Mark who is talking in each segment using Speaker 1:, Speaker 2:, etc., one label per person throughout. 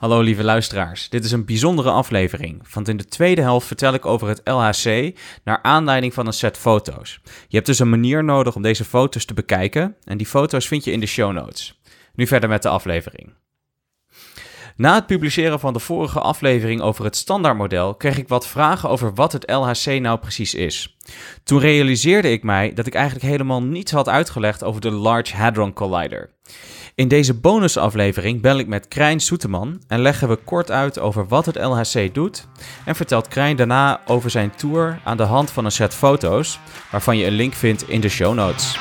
Speaker 1: Hallo lieve luisteraars, dit is een bijzondere aflevering, want in de tweede helft vertel ik over het LHC naar aanleiding van een set foto's. Je hebt dus een manier nodig om deze foto's te bekijken en die foto's vind je in de show notes. Nu verder met de aflevering. Na het publiceren van de vorige aflevering over het standaardmodel kreeg ik wat vragen over wat het LHC nou precies is. Toen realiseerde ik mij dat ik eigenlijk helemaal niets had uitgelegd over de Large Hadron Collider. In deze bonusaflevering bel ik met Krijn Soeteman en leggen we kort uit over wat het LHC doet en vertelt Krijn daarna over zijn tour aan de hand van een set foto's waarvan je een link vindt in de show notes.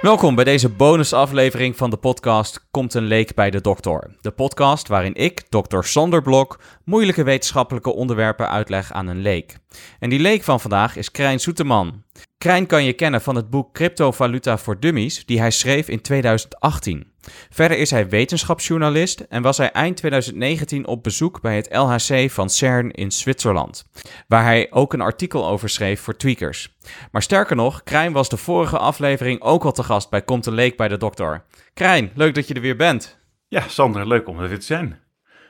Speaker 1: Welkom bij deze bonusaflevering van de podcast Komt een leek bij de dokter. De podcast waarin ik, dokter Sander Blok, moeilijke wetenschappelijke onderwerpen uitleg aan een leek. En die leek van vandaag is Krijn Soeteman. Krijn kan je kennen van het boek Cryptovaluta voor Dummies, die hij schreef in 2018. Verder is hij wetenschapsjournalist en was hij eind 2019 op bezoek bij het LHC van CERN in Zwitserland, waar hij ook een artikel over schreef voor Tweakers. Maar sterker nog, Krijn was de vorige aflevering ook al te gast bij Komt een Leek bij de dokter. Krijn, leuk dat je er weer bent.
Speaker 2: Ja, Sander, leuk om er weer te zijn.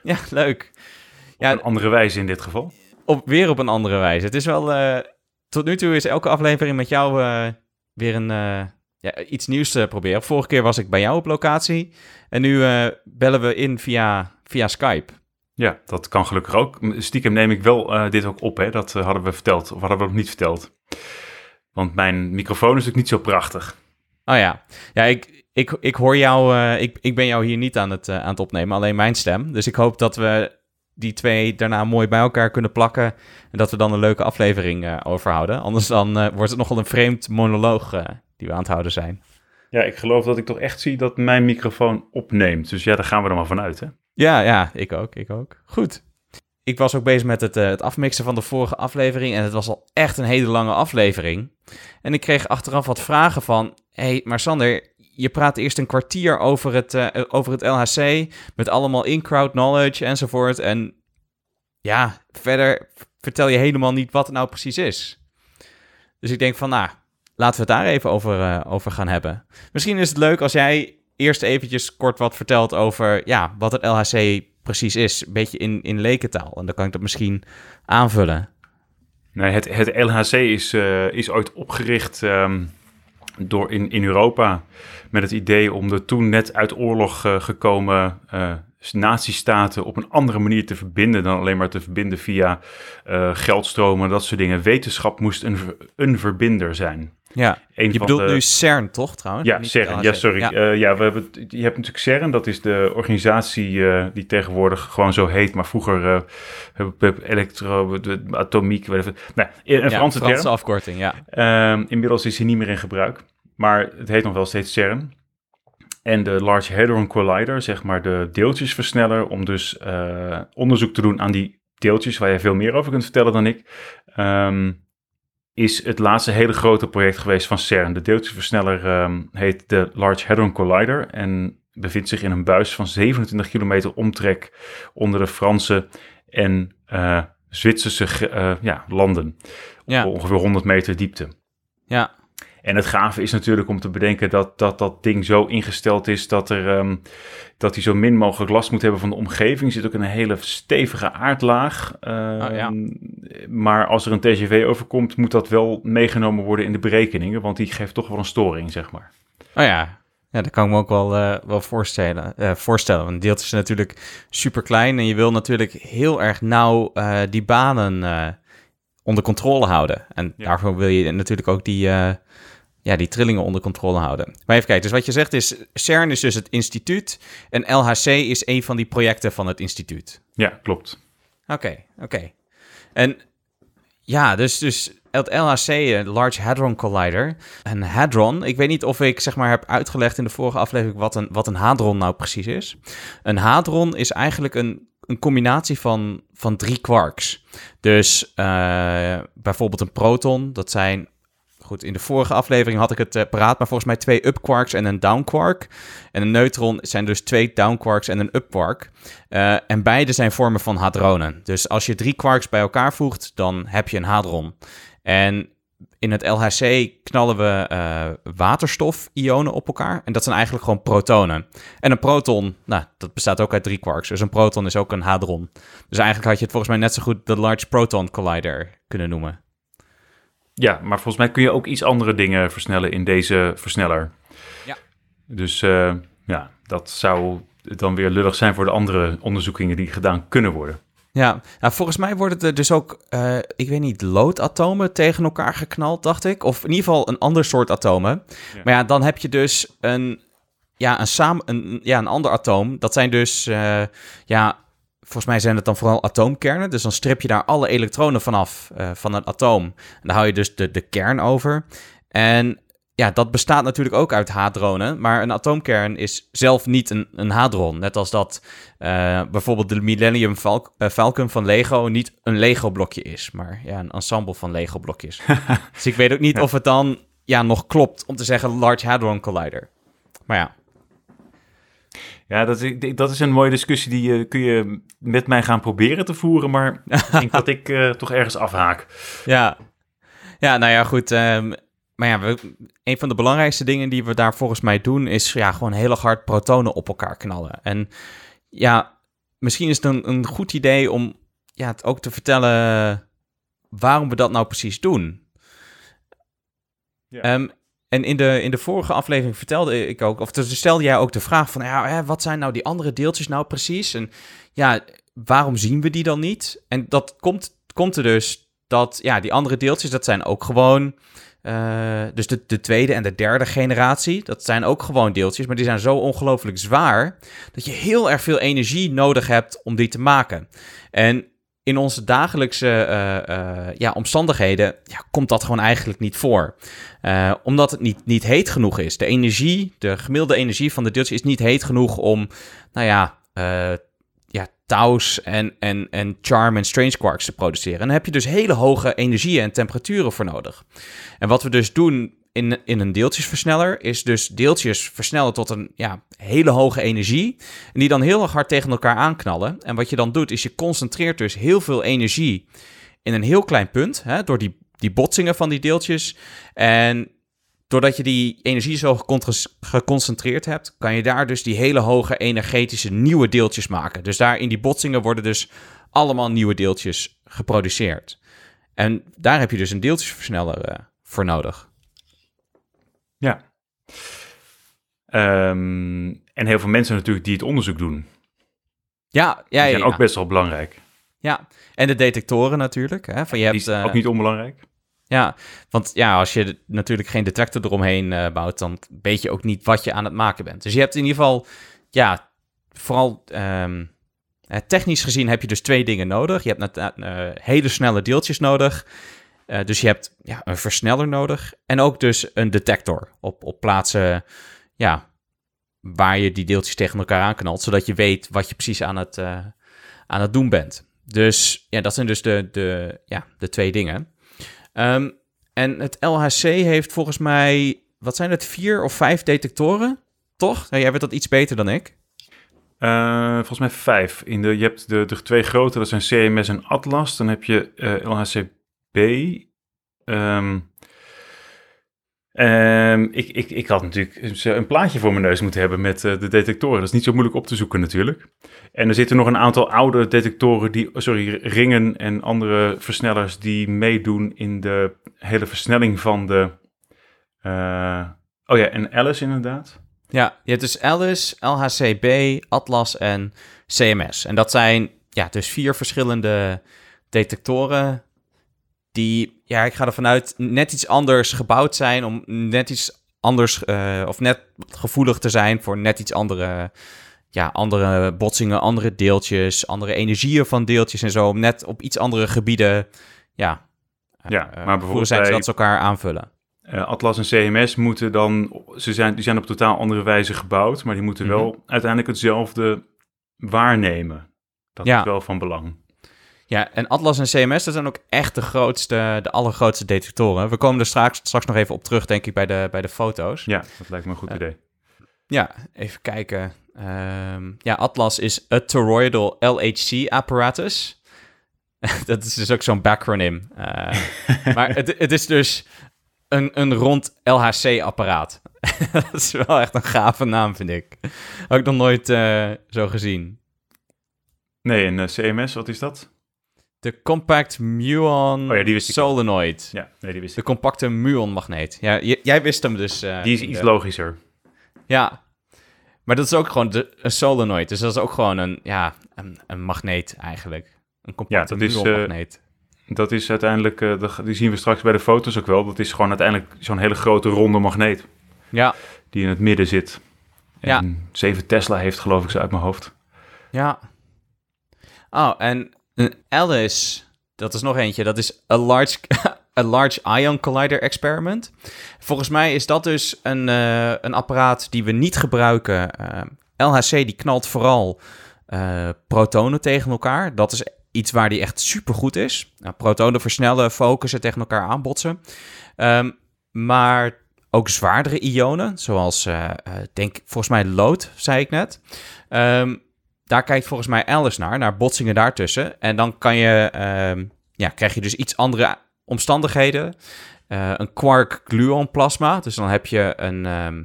Speaker 1: Ja, leuk.
Speaker 2: Op ja, een andere wijze in dit geval.
Speaker 1: Op, weer op een andere wijze. Het is wel... Uh, tot nu toe is elke aflevering met jou uh, weer een... Uh, ja, iets nieuws te proberen. Vorige keer was ik bij jou op locatie. En nu uh, bellen we in via, via Skype.
Speaker 2: Ja, dat kan gelukkig ook. Stiekem neem ik wel uh, dit ook op, hè. Dat uh, hadden we verteld, of hadden we nog niet verteld. Want mijn microfoon is natuurlijk niet zo prachtig.
Speaker 1: Oh ja, ja ik, ik, ik hoor jou, ik, ik ben jou hier niet aan het, aan het opnemen, alleen mijn stem. Dus ik hoop dat we die twee daarna mooi bij elkaar kunnen plakken. En dat we dan een leuke aflevering overhouden. Anders dan wordt het nogal een vreemd monoloog die we aan het houden zijn.
Speaker 2: Ja, ik geloof dat ik toch echt zie dat mijn microfoon opneemt. Dus ja, daar gaan we er maar vanuit, hè?
Speaker 1: Ja, ja, ik ook, ik ook. Goed. Ik was ook bezig met het, uh, het afmixen van de vorige aflevering en het was al echt een hele lange aflevering. En ik kreeg achteraf wat vragen van, hé, hey, maar Sander, je praat eerst een kwartier over het, uh, over het LHC met allemaal in-crowd knowledge enzovoort. En ja, verder vertel je helemaal niet wat het nou precies is. Dus ik denk van, nou, laten we het daar even over, uh, over gaan hebben. Misschien is het leuk als jij eerst eventjes kort wat vertelt over ja, wat het LHC precies is. Een beetje in, in lekentaal. En dan kan ik dat misschien aanvullen.
Speaker 2: Nee, het, het LHC is, uh, is ooit opgericht um, door in, in Europa met het idee om de toen net uit oorlog uh, gekomen uh, nazistaten op een andere manier te verbinden dan alleen maar te verbinden via geldstromen, dat soort dingen. Wetenschap moest een, een verbinder zijn.
Speaker 1: Ja, je bedoelt nu CERN toch trouwens?
Speaker 2: Ja, CERN, ja sorry. Ja. Uh, ja, we hebben, je hebt natuurlijk CERN, dat is de organisatie uh, die tegenwoordig gewoon zo heet, maar vroeger uh, elektro, atomiek. Nee, een
Speaker 1: ja, Franse, Franse afkorting, ja.
Speaker 2: Uh, inmiddels is hij niet meer in gebruik, maar het heet nog wel steeds CERN. En de Large Hadron Collider, zeg maar de deeltjesversneller, om dus onderzoek te doen aan die deeltjes, waar je veel meer over kunt vertellen dan ik. Um, is het laatste hele grote project geweest van CERN. De deeltjesversneller um, heet de Large Hadron Collider en bevindt zich in een buis van 27 kilometer omtrek onder de Franse en uh, Zwitserse uh, ja, landen. Ja. Ongeveer 100 meter diepte.
Speaker 1: Ja,
Speaker 2: en het gave is natuurlijk om te bedenken dat dat, dat ding zo ingesteld is dat, er, um, dat hij zo min mogelijk last moet hebben van de omgeving. Er zit ook een hele stevige aardlaag. Um, oh, ja. Maar als er een TGV overkomt, moet dat wel meegenomen worden in de berekeningen, want die geeft toch wel een storing, zeg maar.
Speaker 1: Oh ja, ja, dat kan ik me ook wel, uh, wel voorstellen. Uh, voorstellen. Want deeltjes is natuurlijk super klein en je wil natuurlijk heel erg nauw uh, die banen onder controle houden. En ja. daarvoor wil je natuurlijk ook die, ja, die trillingen onder controle houden. Maar even kijken, dus wat je zegt is, CERN is dus het instituut en LHC is een van die projecten van het instituut.
Speaker 2: Ja, klopt.
Speaker 1: Oké, okay, oké. Okay. En ja, dus, dus het LHC, Large Hadron Collider. Een hadron, ik weet niet of ik zeg maar heb uitgelegd in de vorige aflevering wat een, wat een hadron nou precies is. Een hadron is eigenlijk een, een combinatie van, van drie quarks. Dus uh, bijvoorbeeld een proton, dat zijn goed, in de vorige aflevering had ik het uh, paraat, maar volgens mij twee up quarks en een down quark. En een neutron zijn dus twee down quarks en een up quark. Uh, en beide zijn vormen van hadronen. Dus als je drie quarks bij elkaar voegt, dan heb je een hadron. En in het LHC knallen we uh, waterstof-ionen op elkaar. En dat zijn eigenlijk gewoon protonen. En een proton, nou, dat bestaat ook uit drie quarks. Dus een proton is ook een hadron. Dus eigenlijk had je het volgens mij net zo goed de Large Proton Collider kunnen noemen.
Speaker 2: Ja, maar volgens mij kun je ook iets andere dingen versnellen in deze versneller.
Speaker 1: Ja.
Speaker 2: Dus uh, ja, dat zou dan weer lullig zijn voor de andere onderzoekingen die gedaan kunnen worden.
Speaker 1: Ja, nou, volgens mij worden er dus ook, uh, ik weet niet, loodatomen tegen elkaar geknald, dacht ik. Of in ieder geval een ander soort atomen. Ja. Maar ja, dan heb je dus een, ja, een, samen, een, ja, een ander atoom. Dat zijn dus, uh, ja, volgens mij zijn het dan vooral atoomkernen. Dus dan strip je daar alle elektronen vanaf uh, van een atoom. En dan hou je dus de, de kern over. En ja, dat bestaat natuurlijk ook uit hadronen. Maar een atoomkern is zelf niet een, een hadron. Net als dat uh, bijvoorbeeld de Millennium uh, Falcon van Lego niet een Lego-blokje is. Maar ja, een ensemble van Lego-blokjes. dus ik weet ook niet of het dan ja, nog klopt om te zeggen Large Hadron Collider. Maar ja.
Speaker 2: Ja, dat is, dat is een mooie discussie die uh, kun je met mij gaan proberen te voeren. Maar ik denk dat ik toch ergens afhaak.
Speaker 1: Ja. Ja, nou ja, goed. Um, maar ja, we, een van de belangrijkste dingen die we daar volgens mij doen, is ja, gewoon heel erg hard protonen op elkaar knallen. En ja, misschien is het een, een goed idee om ja, het ook te vertellen waarom we dat nou precies doen. Ja. Um, en in de, in de vorige aflevering vertelde ik ook, of stelde jij ook de vraag van, ja, hè, wat zijn nou die andere deeltjes nou precies? En ja, waarom zien we die dan niet? En dat komt, komt er dus dat, ja, die andere deeltjes, dat zijn ook gewoon uh, dus de, de tweede en de derde generatie, dat zijn ook gewoon deeltjes, maar die zijn zo ongelooflijk zwaar dat je heel erg veel energie nodig hebt om die te maken. En in onze dagelijkse uh, uh, ja, omstandigheden ja, komt dat gewoon eigenlijk niet voor. omdat het niet, niet heet genoeg is. De energie, de gemiddelde energie van de deeltjes is niet heet genoeg om, nou ja, Taus en, en, en Charm en Strange Quarks te produceren. En daar heb je dus hele hoge energieën en temperaturen voor nodig. En wat we dus doen in, in een deeltjesversneller is dus deeltjes versnellen tot een ja, hele hoge energie. En die dan heel erg hard tegen elkaar aanknallen. En wat je dan doet is je concentreert dus heel veel energie in een heel klein punt. Hè, door die, die botsingen van die deeltjes. En doordat je die energie zo geconcentreerd hebt, kan je daar dus die hele hoge energetische nieuwe deeltjes maken. Dus daar in die botsingen worden dus allemaal nieuwe deeltjes geproduceerd. En daar heb je dus een deeltjesversneller uh, voor nodig.
Speaker 2: Ja. Um, en heel veel mensen natuurlijk die het onderzoek doen.
Speaker 1: Ja, ja,
Speaker 2: die zijn
Speaker 1: ja,
Speaker 2: ook best wel belangrijk.
Speaker 1: Ja, en de detectoren natuurlijk. Hè? Van je
Speaker 2: die
Speaker 1: hebt,
Speaker 2: is ook niet onbelangrijk.
Speaker 1: Ja, want ja, als je natuurlijk geen detector eromheen uh, bouwt, dan weet je ook niet wat je aan het maken bent. Dus je hebt in ieder geval, ja, vooral um, technisch gezien heb je dus twee dingen nodig. Je hebt uh, hele snelle deeltjes nodig. Dus je hebt ja, een versneller nodig. En ook dus een detector op, op plaatsen ja, waar je die deeltjes tegen elkaar aanknalt. Zodat je weet wat je precies aan het, aan het doen bent. Dus ja, dat zijn dus de, de, ja, de twee dingen. Um, en het LHC heeft volgens mij, wat zijn het, vier of vijf detectoren? Toch? Jij weet dat iets beter dan ik.
Speaker 2: Uh, volgens mij vijf. In de, je hebt de, twee grote, dat zijn CMS en Atlas. Dan heb je uh, LHCb. Um, Um, ik, ik, ik had natuurlijk een plaatje voor mijn neus moeten hebben met uh, de detectoren. Dat is niet zo moeilijk op te zoeken natuurlijk. En er zitten nog een aantal oude detectoren, die, sorry, ringen en andere versnellers die meedoen in de hele versnelling van de... Uh, oh ja, en Alice inderdaad.
Speaker 1: Ja, je hebt dus Alice, LHCb, Atlas en CMS. En dat zijn ja, dus vier verschillende detectoren die, ja, ik ga ervan uit, net iets anders gebouwd zijn om net iets anders uh, of net gevoelig te zijn voor net iets andere, ja, andere botsingen, andere deeltjes, andere energieën van deeltjes en zo, om net op iets andere gebieden, ja,
Speaker 2: ja uh, maar bijvoorbeeld
Speaker 1: zijn bij, dat ze elkaar aanvullen.
Speaker 2: Uh, Atlas en CMS moeten dan, ze zijn, die zijn op totaal andere wijze gebouwd, maar die moeten mm -hmm. wel uiteindelijk hetzelfde waarnemen. Dat ja. is wel van belang.
Speaker 1: Ja, en Atlas en CMS, dat zijn ook echt de grootste, de allergrootste detectoren. We komen er straks, straks nog even op terug, denk ik, bij de, bij de foto's.
Speaker 2: Ja, dat lijkt me een goed
Speaker 1: Eh,
Speaker 2: idee.
Speaker 1: Ja, even kijken. Ehm, ja, Atlas is a toroidal LHC apparatus. dat is dus ook zo'n backronym. Eh, maar het, het is dus een, een rond LHC-apparaat. dat is wel echt een gave naam, vind ik. Ik nog nooit eh, zo gezien.
Speaker 2: Nee, en CMS, wat is dat?
Speaker 1: De Compact Muon
Speaker 2: Oh ja, die wist ik al.
Speaker 1: Solenoid.
Speaker 2: Ja, nee, die wist
Speaker 1: De compacte muonmagneet. Ja, j- jij wist hem dus. eh,
Speaker 2: Die is iets
Speaker 1: de-
Speaker 2: logischer.
Speaker 1: Ja. Maar dat is ook gewoon de, een solenoid. Dus dat is ook gewoon een, ja, een, een magneet eigenlijk. Een compacte
Speaker 2: dat is, eh,
Speaker 1: muonmagneet.
Speaker 2: Dat is uiteindelijk, de- die zien we straks bij de foto's ook wel. Dat is gewoon uiteindelijk zo'n hele grote ronde magneet
Speaker 1: Ja,
Speaker 2: die in het midden zit.
Speaker 1: Ja.
Speaker 2: En 7 Tesla heeft, geloof ik, ze uit mijn hoofd.
Speaker 1: ja. Oh, en een Alice, dat is nog eentje. Dat is a large, a large ion collider experiment. Volgens mij is dat dus een, eh, een apparaat die we niet gebruiken. Eh, LHC die knalt vooral eh, protonen tegen elkaar. Dat is iets waar die echt super goed is. Nou, protonen versnellen, focussen, tegen elkaar aanbotsen. Ehm, maar ook zwaardere ionen, zoals, eh, denk volgens mij lood, zei ik net. Ehm, daar kijkt volgens mij Alice naar, naar botsingen daartussen. En dan kan je, ehm, ja, krijg je dus iets andere omstandigheden. Eh, een quark-gluon plasma. Dus dan heb je een, ehm,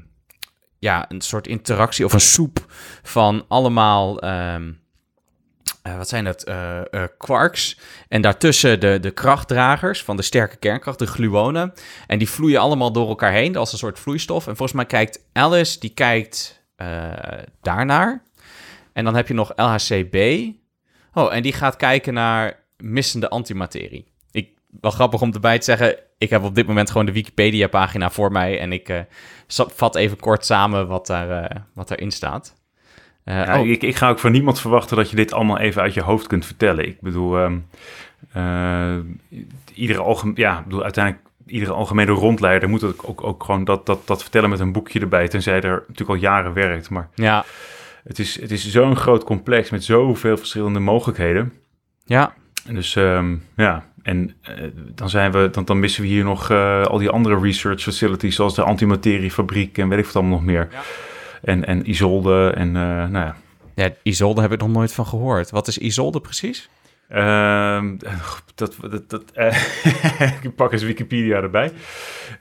Speaker 1: ja, een soort interactie of een soep van allemaal, ehm, eh, wat zijn dat, Eh, quarks. En daartussen de, de krachtdragers van de sterke kernkracht, de gluonen. En die vloeien allemaal door elkaar heen als een soort vloeistof. En volgens mij kijkt Alice, die kijkt daarnaar. En dan heb je nog LHCb. Oh, en die gaat kijken naar missende antimaterie. Ik, wel grappig om erbij te zeggen, ik heb op dit moment gewoon de Wikipedia-pagina voor mij. En ik eh, vat even kort samen wat, daar, eh, wat daarin staat. Eh,
Speaker 2: Ja,
Speaker 1: oh,
Speaker 2: ik, ik ga ook van niemand verwachten dat je dit allemaal even uit je hoofd kunt vertellen. Ik bedoel, ehm, eh, iedere, algem ja, ik bedoel uiteindelijk iedere algemene rondleider moet ook, ook, ook gewoon dat, dat, dat vertellen met een boekje erbij. Tenzij er natuurlijk al jaren werkt. Maar
Speaker 1: ja,
Speaker 2: het is, het is zo'n groot complex met zoveel verschillende mogelijkheden.
Speaker 1: ja,
Speaker 2: Dus ehm, ja, en eh, dan, zijn we, dan, dan missen we hier nog eh, al die andere research facilities, zoals de antimateriefabriek en weet ik wat allemaal nog meer.
Speaker 1: Ja.
Speaker 2: En, en Isolde en eh, nou ja.
Speaker 1: ja, Isolde heb ik nog nooit van gehoord. Wat is Isolde precies?
Speaker 2: Ehm, dat, dat, dat, ik pak eens Wikipedia erbij.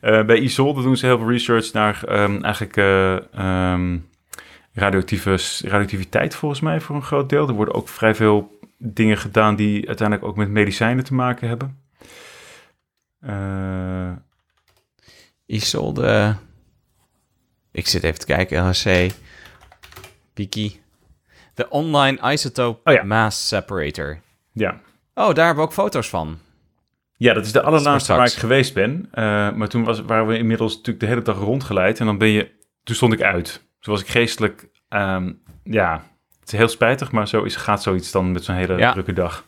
Speaker 2: Bij Isolde doen ze heel veel research naar ehm, eigenlijk radioactieve, radioactiviteit volgens mij voor een groot deel. Er worden ook vrij veel dingen gedaan die uiteindelijk ook met medicijnen te maken hebben. Eh,
Speaker 1: Isolde. Ik zit even te kijken. LHC. Wiki. De Online Isotope
Speaker 2: Oh ja.
Speaker 1: Mass Separator.
Speaker 2: ja.
Speaker 1: Oh, daar hebben we ook foto's van.
Speaker 2: ja, dat is de allerlaatste waar ik geweest ben. Eh, maar toen was, waren we inmiddels natuurlijk de hele dag rondgeleid. En dan ben je, toen stond ik uit. Toen was ik geestelijk, ehm, ja, het is heel spijtig, maar zo is, gaat zoiets dan met zo'n hele
Speaker 1: Ja.
Speaker 2: drukke dag.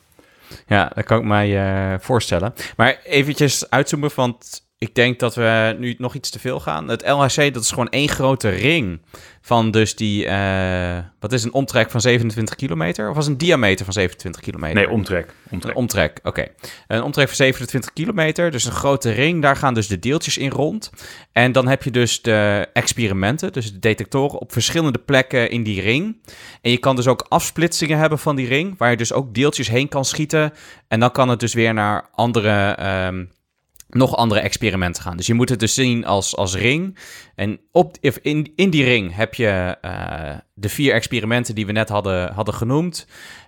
Speaker 1: Ja, dat kan ik mij eh, voorstellen. Maar eventjes uitzoomen, want ik denk dat we nu nog iets te veel gaan. Het LHC, dat is gewoon één grote ring van dus die, eh, wat is een omtrek van 27 kilometer? Of was een diameter van 27 kilometer?
Speaker 2: Nee, omtrek.
Speaker 1: Een
Speaker 2: omtrek.
Speaker 1: omtrek, oké. Een omtrek van 27 kilometer, dus een grote ring. Daar gaan dus de deeltjes in rond. En dan heb je dus de experimenten, dus de detectoren op verschillende plekken in die ring. En je kan dus ook afsplitsingen hebben van die ring, waar je dus ook deeltjes heen kan schieten. En dan kan het dus weer naar andere, ehm, nog andere experimenten gaan. Dus je moet het dus zien als, als ring. En op, in, in die ring heb je eh, de vier experimenten die we net hadden, hadden genoemd.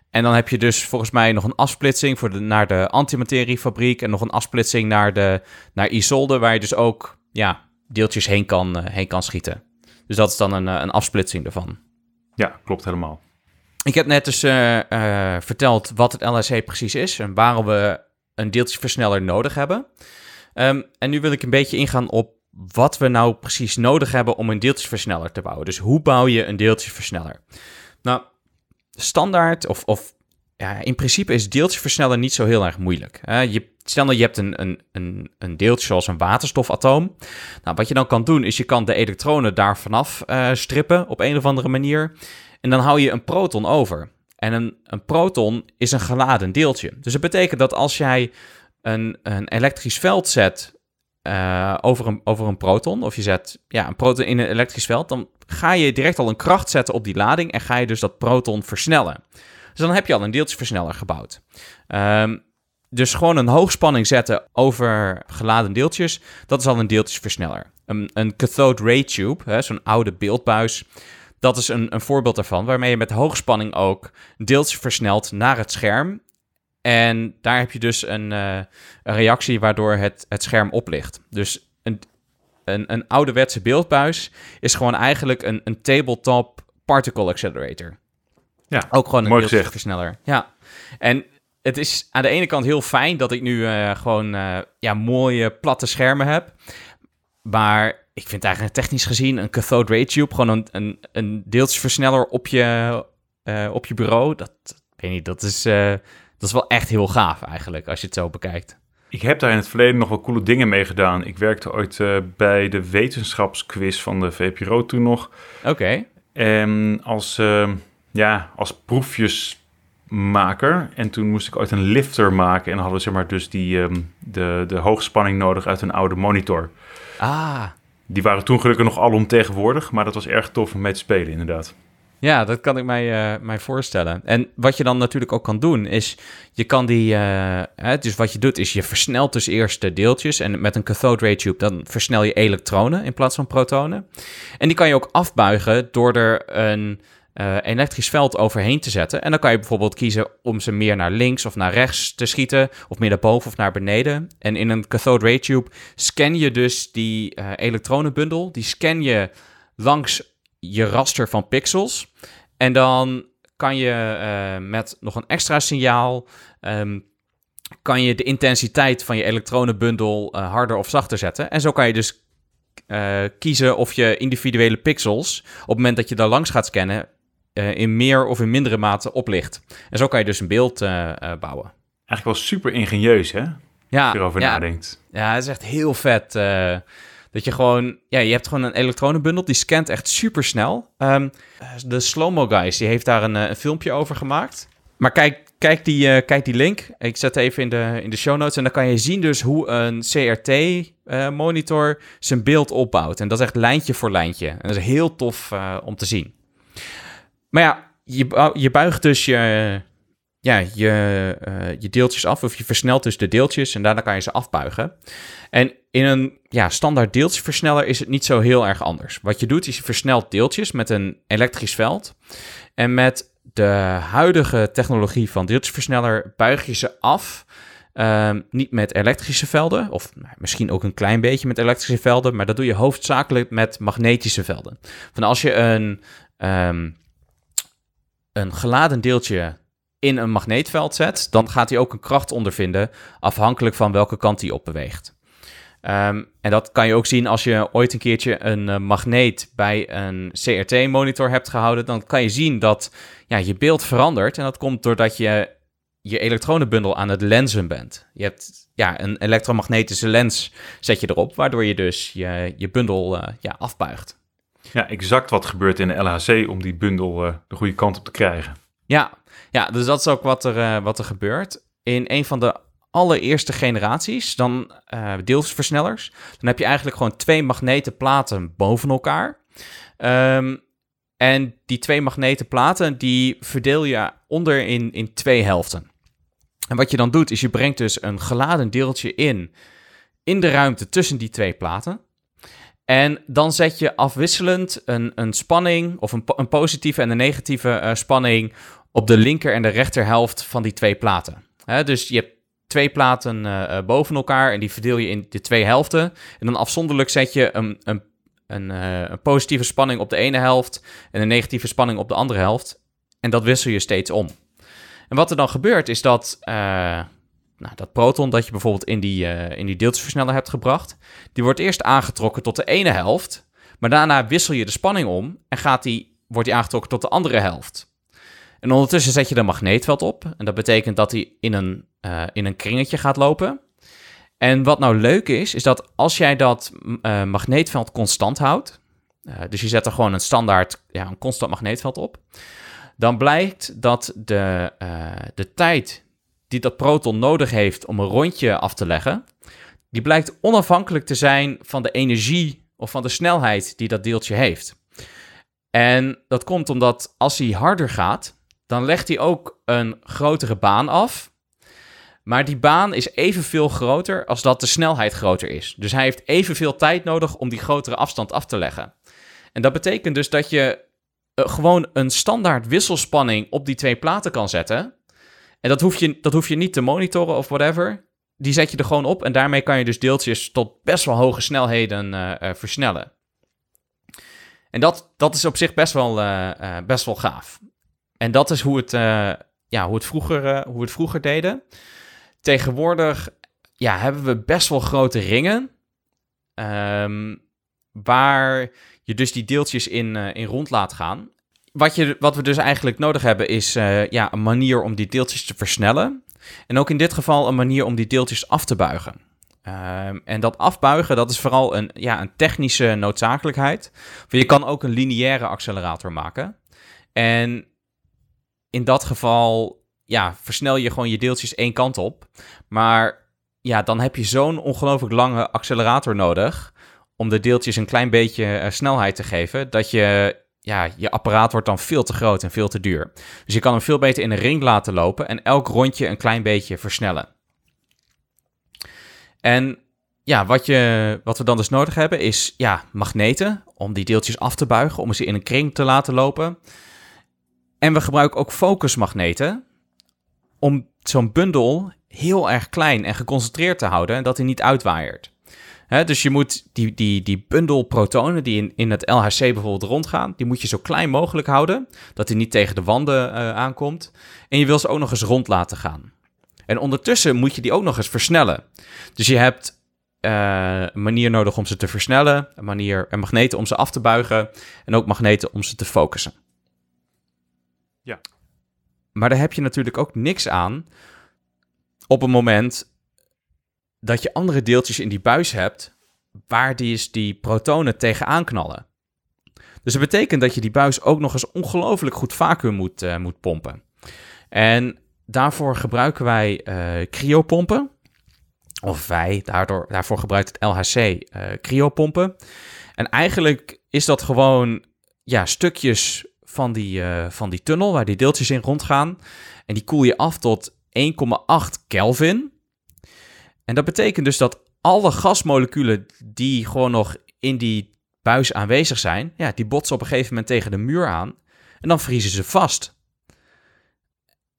Speaker 1: En dan heb je dus volgens mij nog een afsplitsing voor de, naar de antimateriefabriek. En nog een afsplitsing naar, de, naar Isolde, waar je dus ook ja, deeltjes heen kan, eh, heen kan schieten. Dus dat is dan een, eh, een afsplitsing ervan.
Speaker 2: Ja, klopt helemaal.
Speaker 1: Ik heb net dus verteld wat het LHC precies is en waarom we een deeltjesversneller nodig hebben. Ehm, en nu wil ik een beetje ingaan op wat we nou precies nodig hebben om een deeltjesversneller te bouwen. Dus hoe bouw je een deeltjesversneller? Nou, standaard of, of ja, in principe is deeltjesversneller niet zo heel erg moeilijk. je, stel dat je hebt een, een, een, een deeltje zoals een waterstofatoom. Nou, wat je dan kan doen is je kan de elektronen daar vanaf eh, strippen op een of andere manier. En dan hou je een proton over. En een, een proton is een geladen deeltje. Dus dat betekent dat als jij een, een elektrisch veld zet uh, over, een, over een proton, of je zet ja, een proton in een elektrisch veld, dan ga je direct al een kracht zetten op die lading en ga je dus dat proton versnellen. Dus dan heb je al een deeltjesversneller gebouwd. Um, dus gewoon een hoogspanning zetten over geladen deeltjes, dat is al een deeltjesversneller. Een, een cathode ray tube, zo'n oude beeldbuis, dat is een, een voorbeeld daarvan, waarmee je met hoogspanning ook deeltjes versnelt naar het scherm. En daar heb je dus een, uh, een reactie waardoor het, het scherm oplicht. Dus een, een, een ouderwetse beeldbuis is gewoon eigenlijk een, een tabletop particle accelerator.
Speaker 2: Ja, ook gewoon een
Speaker 1: deeltjesversneller. Ja, en het is aan de ene kant heel fijn dat ik nu uh, gewoon uh, ja, mooie platte schermen heb. Maar ik vind eigenlijk technisch gezien een cathode ray tube, gewoon een, een, een deeltjesversneller op je, uh, op je bureau. Dat, weet niet, dat is, dat is wel echt heel gaaf eigenlijk, als je het zo bekijkt.
Speaker 2: Ik heb daar in het verleden nog wel coole dingen mee gedaan. Ik werkte ooit bij de wetenschapsquiz van de VPRO toen nog.
Speaker 1: Oké.
Speaker 2: En als, ja, als proefjes maker. En toen moest ik ooit een lifter maken. En hadden we zeg maar dus die, um, de, de hoogspanning nodig uit een oude monitor.
Speaker 1: Ah.
Speaker 2: Die waren toen gelukkig nog alomtegenwoordig, maar dat was erg tof om mee te spelen inderdaad.
Speaker 1: Ja, dat kan ik mij, uh, mij voorstellen. En wat je dan natuurlijk ook kan doen, is je kan die. Uh, hè, dus wat je doet, is je versnelt dus eerst de deeltjes. En met een cathode ray tube, dan versnel je elektronen in plaats van protonen. En die kan je ook afbuigen door er een uh, elektrisch veld overheen te zetten. En dan kan je bijvoorbeeld kiezen om ze meer naar links of naar rechts te schieten, of meer naar boven of naar beneden. En in een cathode ray tube scan je dus die elektronenbundel, die scan je langs je raster van pixels. En dan kan je uh, met nog een extra signaal, um, kan je de intensiteit van je elektronenbundel harder of zachter zetten. En zo kan je dus kiezen of je individuele pixels, op het moment dat je daar langs gaat scannen, in meer of in mindere mate oplicht. En zo kan je dus een beeld bouwen.
Speaker 2: Eigenlijk wel super ingenieus, hè?
Speaker 1: Ja.
Speaker 2: Als je erover
Speaker 1: ja,
Speaker 2: nadenkt.
Speaker 1: Ja, het is echt heel vet. Dat je gewoon, ja, je hebt gewoon een elektronenbundel die scant echt super snel. Um, de Slow-Mo Guys, die heeft daar een, een, filmpje over gemaakt. Maar kijk, kijk, die, kijk die link. Ik zet even in de, in de show notes. En dan kan je zien dus hoe een CRT-monitor zijn beeld opbouwt. En dat is echt lijntje voor lijntje. En dat is heel tof om te zien. Maar ja, je, je buigt dus je, ja, je, je deeltjes af, of je versnelt dus de deeltjes en daarna kan je ze afbuigen. En in een ja, standaard deeltjesversneller is het niet zo heel erg anders. Wat je doet is je versnelt deeltjes met een elektrisch veld. En met de huidige technologie van deeltjesversneller buig je ze af. Um, niet met elektrische velden, of misschien ook een klein beetje met elektrische velden, maar dat doe je hoofdzakelijk met magnetische velden. Van als je een um, een geladen deeltje in een magneetveld zet, dan gaat hij ook een kracht ondervinden afhankelijk van welke kant hij op beweegt. Um, en dat kan je ook zien als je ooit een keertje een uh, magneet bij een CRT-monitor hebt gehouden. Dan kan je zien dat ja, je beeld verandert. En dat komt doordat je je elektronenbundel aan het lenzen bent. Je hebt ja, een elektromagnetische lens zet je erop, waardoor je dus je, je bundel uh, ja, afbuigt.
Speaker 2: Ja, exact wat gebeurt in de LHC om die bundel uh, de goede kant op te krijgen.
Speaker 1: Ja, ja dus dat is ook wat er, wat er gebeurt. In een van de allereerste generaties, dan uh, deelversnellers, dan heb je eigenlijk gewoon twee magneten boven elkaar. Um, en die twee magneten die verdeel je onder in, in twee helften. En wat je dan doet, is je brengt dus een geladen deeltje in, in de ruimte tussen die twee platen. En dan zet je afwisselend een, een spanning, of een, een positieve en een negatieve uh, spanning, op de linker en de rechterhelft van die twee platen. dus je hebt twee platen uh, boven elkaar en die verdeel je in de twee helften. En dan afzonderlijk zet je een, een, een, uh, een positieve spanning op de ene helft en een negatieve spanning op de andere helft. En dat wissel je steeds om. En wat er dan gebeurt is dat nou, dat proton dat je bijvoorbeeld in die, in die deeltjesversneller hebt gebracht, die wordt eerst aangetrokken tot de ene helft, maar daarna wissel je de spanning om en gaat die, wordt die aangetrokken tot de andere helft. En ondertussen zet je een magneetveld op en dat betekent dat hij in een, uh, in een kringetje gaat lopen. En wat nou leuk is, is dat als jij dat uh, magneetveld constant houdt, dus je zet er gewoon een standaard, ja, een constant magneetveld op, dan blijkt dat de, de tijd die dat proton nodig heeft om een rondje af te leggen, die blijkt onafhankelijk te zijn van de energie of van de snelheid die dat deeltje heeft. En dat komt omdat als hij harder gaat, dan legt hij ook een grotere baan af. Maar die baan is evenveel groter als dat de snelheid groter is. Dus hij heeft evenveel tijd nodig om die grotere afstand af te leggen. En dat betekent dus dat je eh, gewoon een standaard wisselspanning op die twee platen kan zetten. En dat hoef je, dat hoef je niet te monitoren of whatever. Die zet je er gewoon op en daarmee kan je dus deeltjes tot best wel hoge snelheden uh, versnellen. En dat, dat is op zich best wel, best wel gaaf. En dat is hoe het, ja, hoe het, vroeger, hoe het vroeger deden. Tegenwoordig ja, hebben we best wel grote ringen. Um, waar je dus die deeltjes in, in rond laat gaan wat, je, wat we dus eigenlijk nodig hebben is ja, een manier om die deeltjes te versnellen. En ook in dit geval een manier om die deeltjes af te buigen. Uh, en dat afbuigen, dat is vooral een, ja, een technische noodzakelijkheid. Je kan ook een lineaire accelerator maken. En in dat geval ja, versnel je gewoon je deeltjes één kant op. Maar ja, dan heb je zo'n ongelooflijk lange accelerator nodig om de deeltjes een klein beetje uh, snelheid te geven, dat je ja, je apparaat wordt dan veel te groot en veel te duur. Dus je kan hem veel beter in een ring laten lopen en elk rondje een klein beetje versnellen. En ja, wat, je, wat we dan dus nodig hebben is ja, magneten om die deeltjes af te buigen, om ze in een kring te laten lopen. En we gebruiken ook focusmagneten om zo'n bundel heel erg klein en geconcentreerd te houden en dat hij niet uitwaaiert dus je moet die, die, die bundel protonen die in, in het LHC bijvoorbeeld rondgaan, die moet je zo klein mogelijk houden, dat hij niet tegen de wanden uh, aankomt. En je wil ze ook nog eens rond laten gaan. En ondertussen moet je die ook nog eens versnellen. Dus je hebt uh, een manier nodig om ze te versnellen, een manier, een magneten om ze af te buigen en ook magneten om ze te focussen.
Speaker 2: Ja.
Speaker 1: Maar daar heb je natuurlijk ook niks aan op een moment dat je andere deeltjes in die buis hebt waar die, is die protonen tegenaan knallen. Dus dat betekent dat je die buis ook nog eens ongelooflijk goed vacuüm moet, uh, moet pompen. En daarvoor gebruiken wij uh, cryopompen. Of wij, daardoor, daarvoor gebruikt het LHC uh, eh, cryopompen. En eigenlijk is dat gewoon ja, stukjes van die, van die tunnel waar die deeltjes in rondgaan. En die koel je af tot 1,8 Kelvin. En dat betekent dus dat alle gasmoleculen die gewoon nog in die buis aanwezig zijn, ja, die botsen op een gegeven moment tegen de muur aan. En dan vriezen ze vast.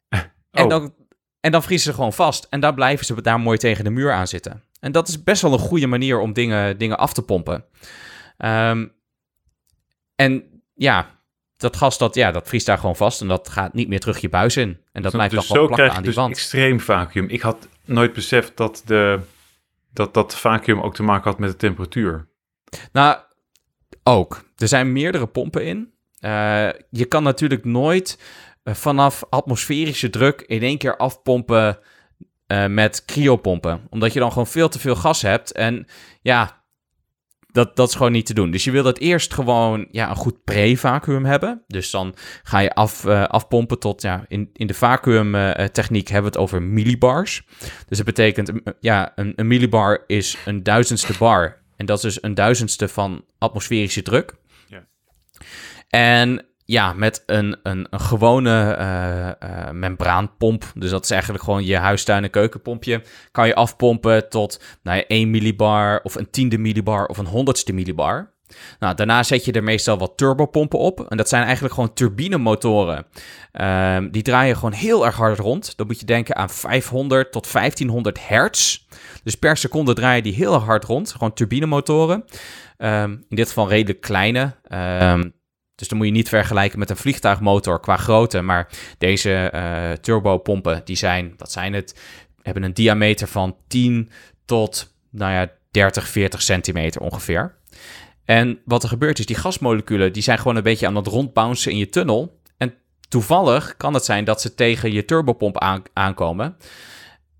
Speaker 1: En, oh. dan, en dan vriezen ze gewoon vast. En dan blijven ze daar mooi tegen de muur aan zitten. En dat is best wel een goede manier om dingen, dingen af te pompen. Ehm, en ja, dat gas dat, ja, dat vriest daar gewoon vast en dat gaat niet meer terug je buis in. En dat blijft dus toch wel plakken aan die dus wand.
Speaker 2: extreem vacuüm. Ik had nooit beseft dat, de, dat dat vacuüm ook te maken had met de temperatuur.
Speaker 1: Nou, ook. Er zijn meerdere pompen in. Uh, je kan natuurlijk nooit uh, vanaf atmosferische druk in één keer afpompen uh, met cryopompen. Omdat je dan gewoon veel te veel gas hebt. En ja, dat, dat is gewoon niet te doen. Dus je wil dat eerst gewoon ja, een goed pre-vacuüm hebben. Dus dan ga je af, uh, afpompen tot, ja, in, in de vacuümtechniek uh, hebben we het over millibars. Dus dat betekent, ja, een, een millibar is een duizendste bar. En dat is dus een duizendste van atmosferische druk. Ja. En ja, met een, een, een gewone uh, uh, membraanpomp. Dus dat is eigenlijk gewoon je huistuin- en keukenpompje. Kan je afpompen tot nou ja, 1 millibar of een tiende millibar of een honderdste millibar. Nou, daarna zet je er meestal wat turbopompen op. En dat zijn eigenlijk gewoon turbinemotoren. Um, die draaien gewoon heel erg hard rond. Dan moet je denken aan 500 tot 1500 hertz. Dus per seconde draaien die heel hard rond. Gewoon turbinemotoren. Um, in dit geval redelijk kleine. Um, dus dan moet je niet vergelijken met een vliegtuigmotor qua grootte. Maar deze uh, turbopompen, die zijn, wat zijn het? Hebben een diameter van 10 tot, nou ja, 30, 40 centimeter ongeveer. En wat er gebeurt is, die gasmoleculen, die zijn gewoon een beetje aan het rondbouncen in je tunnel. En toevallig kan het zijn dat ze tegen je turbopomp aankomen.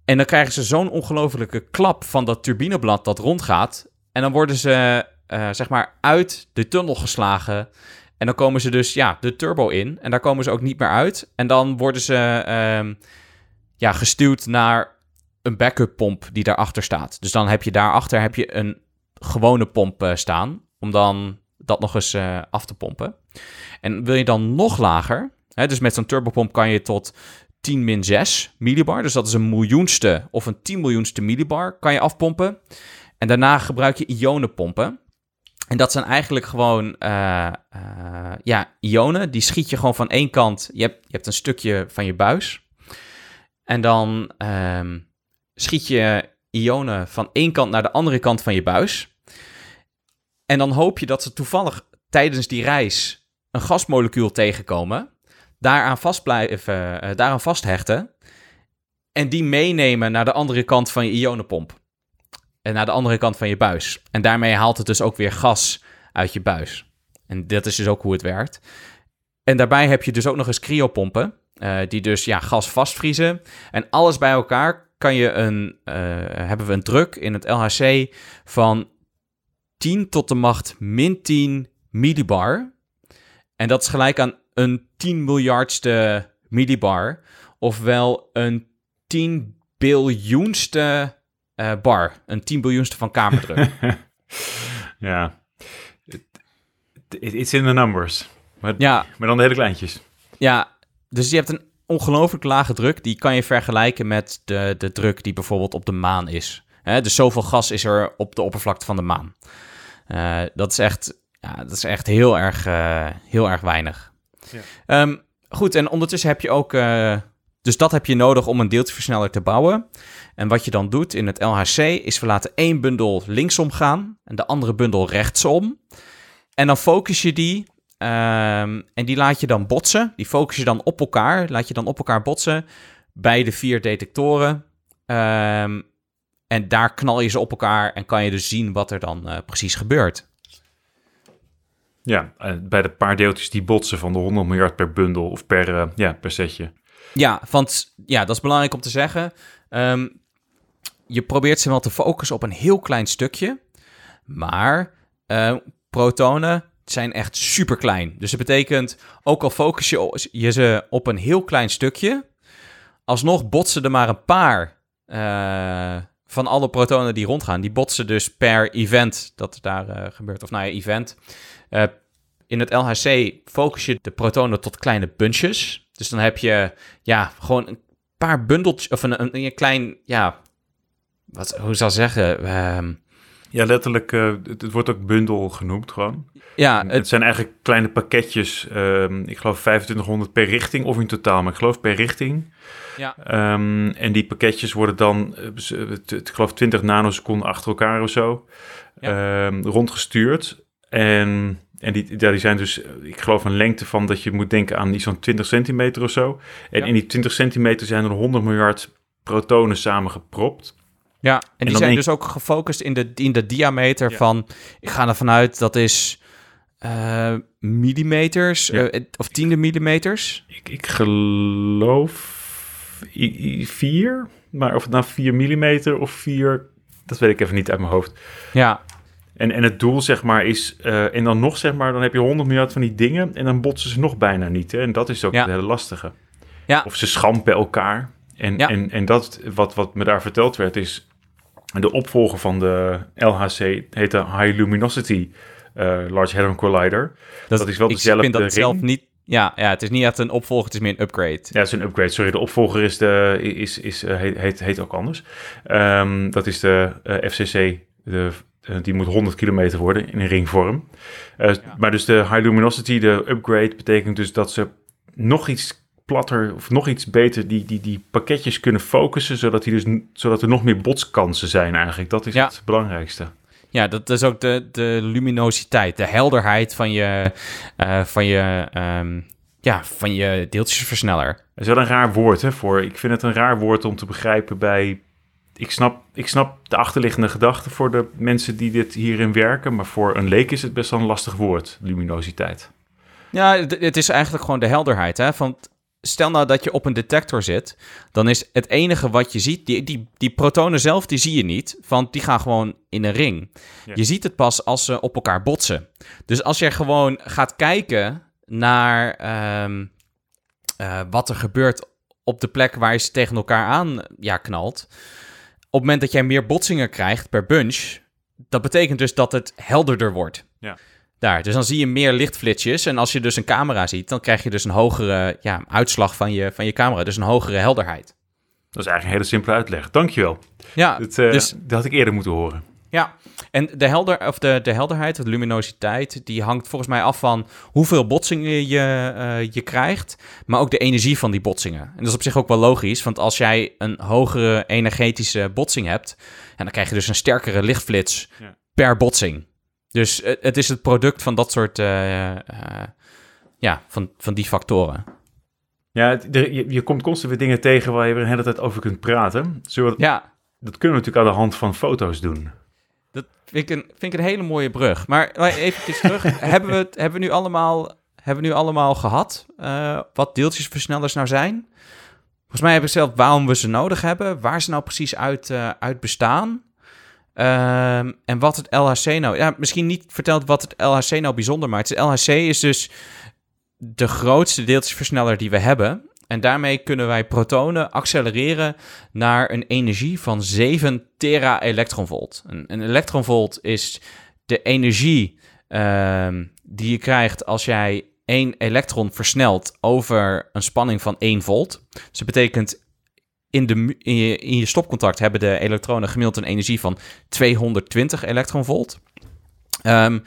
Speaker 1: En dan krijgen ze zo'n ongelofelijke klap van dat turbineblad dat rondgaat. En dan worden ze, uh, zeg maar, uit de tunnel geslagen En dan komen ze dus ja, de turbo in. En daar komen ze ook niet meer uit. En dan worden ze ehm, ja, gestuurd naar een backup pomp die daarachter staat. Dus dan heb je daarachter heb je een gewone pomp uh, staan. Om dan dat nog eens uh, af te pompen. En wil je dan nog lager, hè, dus met zo'n turbopomp kan je tot 10 min 6 millibar, dus dat is een miljoenste of een 10 miljoenste millibar, kan je afpompen. En daarna gebruik je ionenpompen. En dat zijn eigenlijk gewoon uh, uh, ja, ionen. Die schiet je gewoon van één kant. Je hebt, je hebt een stukje van je buis. En dan um, schiet je ionen van één kant naar de andere kant van je buis. En dan hoop je dat ze toevallig tijdens die reis een gasmolecuul tegenkomen. Daaraan uh, daaraan vasthechten. En die meenemen naar de andere kant van je ionenpomp. En naar de andere kant van je buis. En daarmee haalt het dus ook weer gas uit je buis. En dat is dus ook hoe het werkt. En daarbij heb je dus ook nog eens cryopompen. Uh, die dus ja, gas vastvriezen. En alles bij elkaar kan je een, uh, hebben we een druk in het LHC van 10 tot de macht min 10 millibar. En dat is gelijk aan een 10 miljardste millibar. Ofwel een 10 biljoenste uh, bar. Een 10 biljoenste van kamerdruk.
Speaker 2: ja. It's in the numbers. Maar,
Speaker 1: ja.
Speaker 2: maar dan de hele kleintjes.
Speaker 1: Ja, dus je hebt een ongelooflijk lage druk. Die kan je vergelijken met de, de druk die bijvoorbeeld op de maan is. Hè, dus zoveel gas is er op de oppervlakte van de maan. Uh, dat is echt, ja, dat is echt heel, erg, uh, heel erg weinig. Ja. Um, goed, en ondertussen heb je ook... Uh, dus dat heb je nodig om een deeltjesversneller te bouwen. En wat je dan doet in het LHC is we laten één bundel linksom gaan en de andere bundel rechtsom. En dan focus je die um, en die laat je dan botsen. Die focus je dan op elkaar, laat je dan op elkaar botsen bij de vier detectoren. Um, en daar knal je ze op elkaar en kan je dus zien wat er dan uh, precies gebeurt.
Speaker 2: Ja, bij de paar deeltjes die botsen van de 100 miljard per bundel of per, uh, ja, per setje.
Speaker 1: Ja, want ja, dat is belangrijk om te zeggen. Um, je probeert ze wel te focussen op een heel klein stukje. Maar uh, protonen zijn echt super klein. Dus dat betekent, ook al focus je, je ze op een heel klein stukje, alsnog botsen er maar een paar uh, van alle protonen die rondgaan. Die botsen dus per event dat daar uh, gebeurt. Of nou ja, event. In het LHC focus je de protonen tot kleine bunches. Dus dan heb je ja, gewoon een paar bundeltjes, of een, een, een klein, ja, wat, hoe zal ik zeggen? Um,
Speaker 2: ja, letterlijk, uh, het, het, wordt ook bundel genoemd gewoon.
Speaker 1: Ja,
Speaker 2: het, het zijn eigenlijk kleine pakketjes, um, ik geloof 2500 per richting of in totaal, maar ik geloof per richting.
Speaker 1: Ja.
Speaker 2: Um, en die pakketjes worden dan, ik geloof 20 nanoseconden achter elkaar of zo, ja. rondgestuurd. En, en die, ja, die zijn dus, ik geloof een lengte van dat je moet denken aan iets van 20 centimeter of zo. En ja. in die 20 centimeter zijn er 100 miljard protonen samengepropt.
Speaker 1: Ja, en, en die zijn dus ook gefocust in de, in de diameter ja. van, ik ga ervan uit, dat is uh, millimeters, ja. uh, of tiende millimeters.
Speaker 2: Ik, ik geloof I, I, vier, maar of het nou 4 millimeter of 4, dat weet ik even niet uit mijn hoofd.
Speaker 1: Ja.
Speaker 2: En, en het doel, zeg maar, is, uh, en dan nog, zeg maar, dan heb je 100 miljard van die dingen en dan botsen ze nog bijna niet. Hè? En dat is ook ja. het hele lastige.
Speaker 1: Ja.
Speaker 2: Of ze schampen elkaar. En, ja. en, en dat, wat, wat me daar verteld werd, is de opvolger van de LHC heet de High Luminosity uh, Large Hadron Collider.
Speaker 1: Dat,
Speaker 2: dat is wel
Speaker 1: ik
Speaker 2: dezelfde
Speaker 1: vind dat
Speaker 2: ring.
Speaker 1: zelf niet. Ja, ja, het is niet echt een opvolger, het is meer een upgrade.
Speaker 2: Ja, het is een upgrade. Sorry, de opvolger is de, is, is, uh, heet, heet ook anders. Um, dat is de uh, FCC, de, die moet 100 kilometer worden in een ringvorm. Ja. Maar dus de High Luminosity, de upgrade, betekent dus dat ze nog iets platter of nog iets beter die, die, die pakketjes kunnen focussen, zodat, die dus, zodat er nog meer botskansen zijn eigenlijk. Dat is ja. het belangrijkste.
Speaker 1: Ja, dat is ook de, de luminositeit, de helderheid van je, uh, van je, um, ja, van je deeltjesversneller.
Speaker 2: Dat is wel een raar woord hè, voor. Ik vind het een raar woord om te begrijpen bij. Ik snap, ik snap de achterliggende gedachte voor de mensen die dit hierin werken, maar voor een leek is het best wel een lastig woord, luminositeit.
Speaker 1: Ja, het is eigenlijk gewoon de helderheid. Hè? Van stel nou dat je op een detector zit, dan is het enige wat je ziet, die, die, die protonen zelf, die zie je niet, want die gaan gewoon in een ring.
Speaker 2: Ja.
Speaker 1: Je ziet het pas als ze op elkaar botsen. Dus als je gewoon gaat kijken naar ehm, eh, wat er gebeurt op de plek waar je ze tegen elkaar aan ja, knalt, het moment dat jij meer botsingen krijgt per bunch, dat betekent dus dat het helderder wordt.
Speaker 2: Ja.
Speaker 1: Daar, dus dan zie je meer lichtflitsjes. En als je dus een camera ziet, dan krijg je dus een hogere ja, uitslag van je, van je camera. Dus een hogere helderheid.
Speaker 2: Dat is eigenlijk een hele simpele uitleg. Dankjewel.
Speaker 1: Ja,
Speaker 2: Dat, eh,
Speaker 1: dus
Speaker 2: dat had ik eerder moeten horen.
Speaker 1: Ja. En de, helder, of de, de helderheid, de luminositeit, die hangt volgens mij af van hoeveel botsingen je, eh, je krijgt, maar ook de energie van die botsingen. En dat is op zich ook wel logisch, want als jij een hogere energetische botsing hebt, en dan krijg je dus een sterkere lichtflits
Speaker 2: Ja.
Speaker 1: per botsing. Dus het, het is het product van dat soort, eh, eh, ja, van, van die factoren.
Speaker 2: Ja, het- er- je, je komt constant weer dingen tegen waar je weer een hele tijd over kunt praten. Zullen we,
Speaker 1: Ja,
Speaker 2: Dat kunnen we natuurlijk aan de hand van foto's doen.
Speaker 1: Vind ik een, vind ik een hele mooie brug. Maar even terug. hebben, we het, hebben, we nu allemaal, hebben we nu allemaal gehad eh, wat deeltjesversnellers nou zijn? Volgens mij hebben we zelf waarom we ze nodig hebben. Waar ze nou precies uit, eh, uit bestaan. Ehm, en wat het LHC nou... Ja, misschien niet verteld wat het LHC nou bijzonder maakt. Het LHC is dus de grootste deeltjesversneller die we hebben. En daarmee kunnen wij protonen accelereren naar een energie van 7 tera-elektronvolt. Een, een elektronvolt is de energie ehm, die je krijgt als jij één elektron versnelt over een spanning van 1 volt. Dus dat betekent in, de, in, je, in je stopcontact hebben de elektronen gemiddeld een energie van 220 elektronvolt. Ehm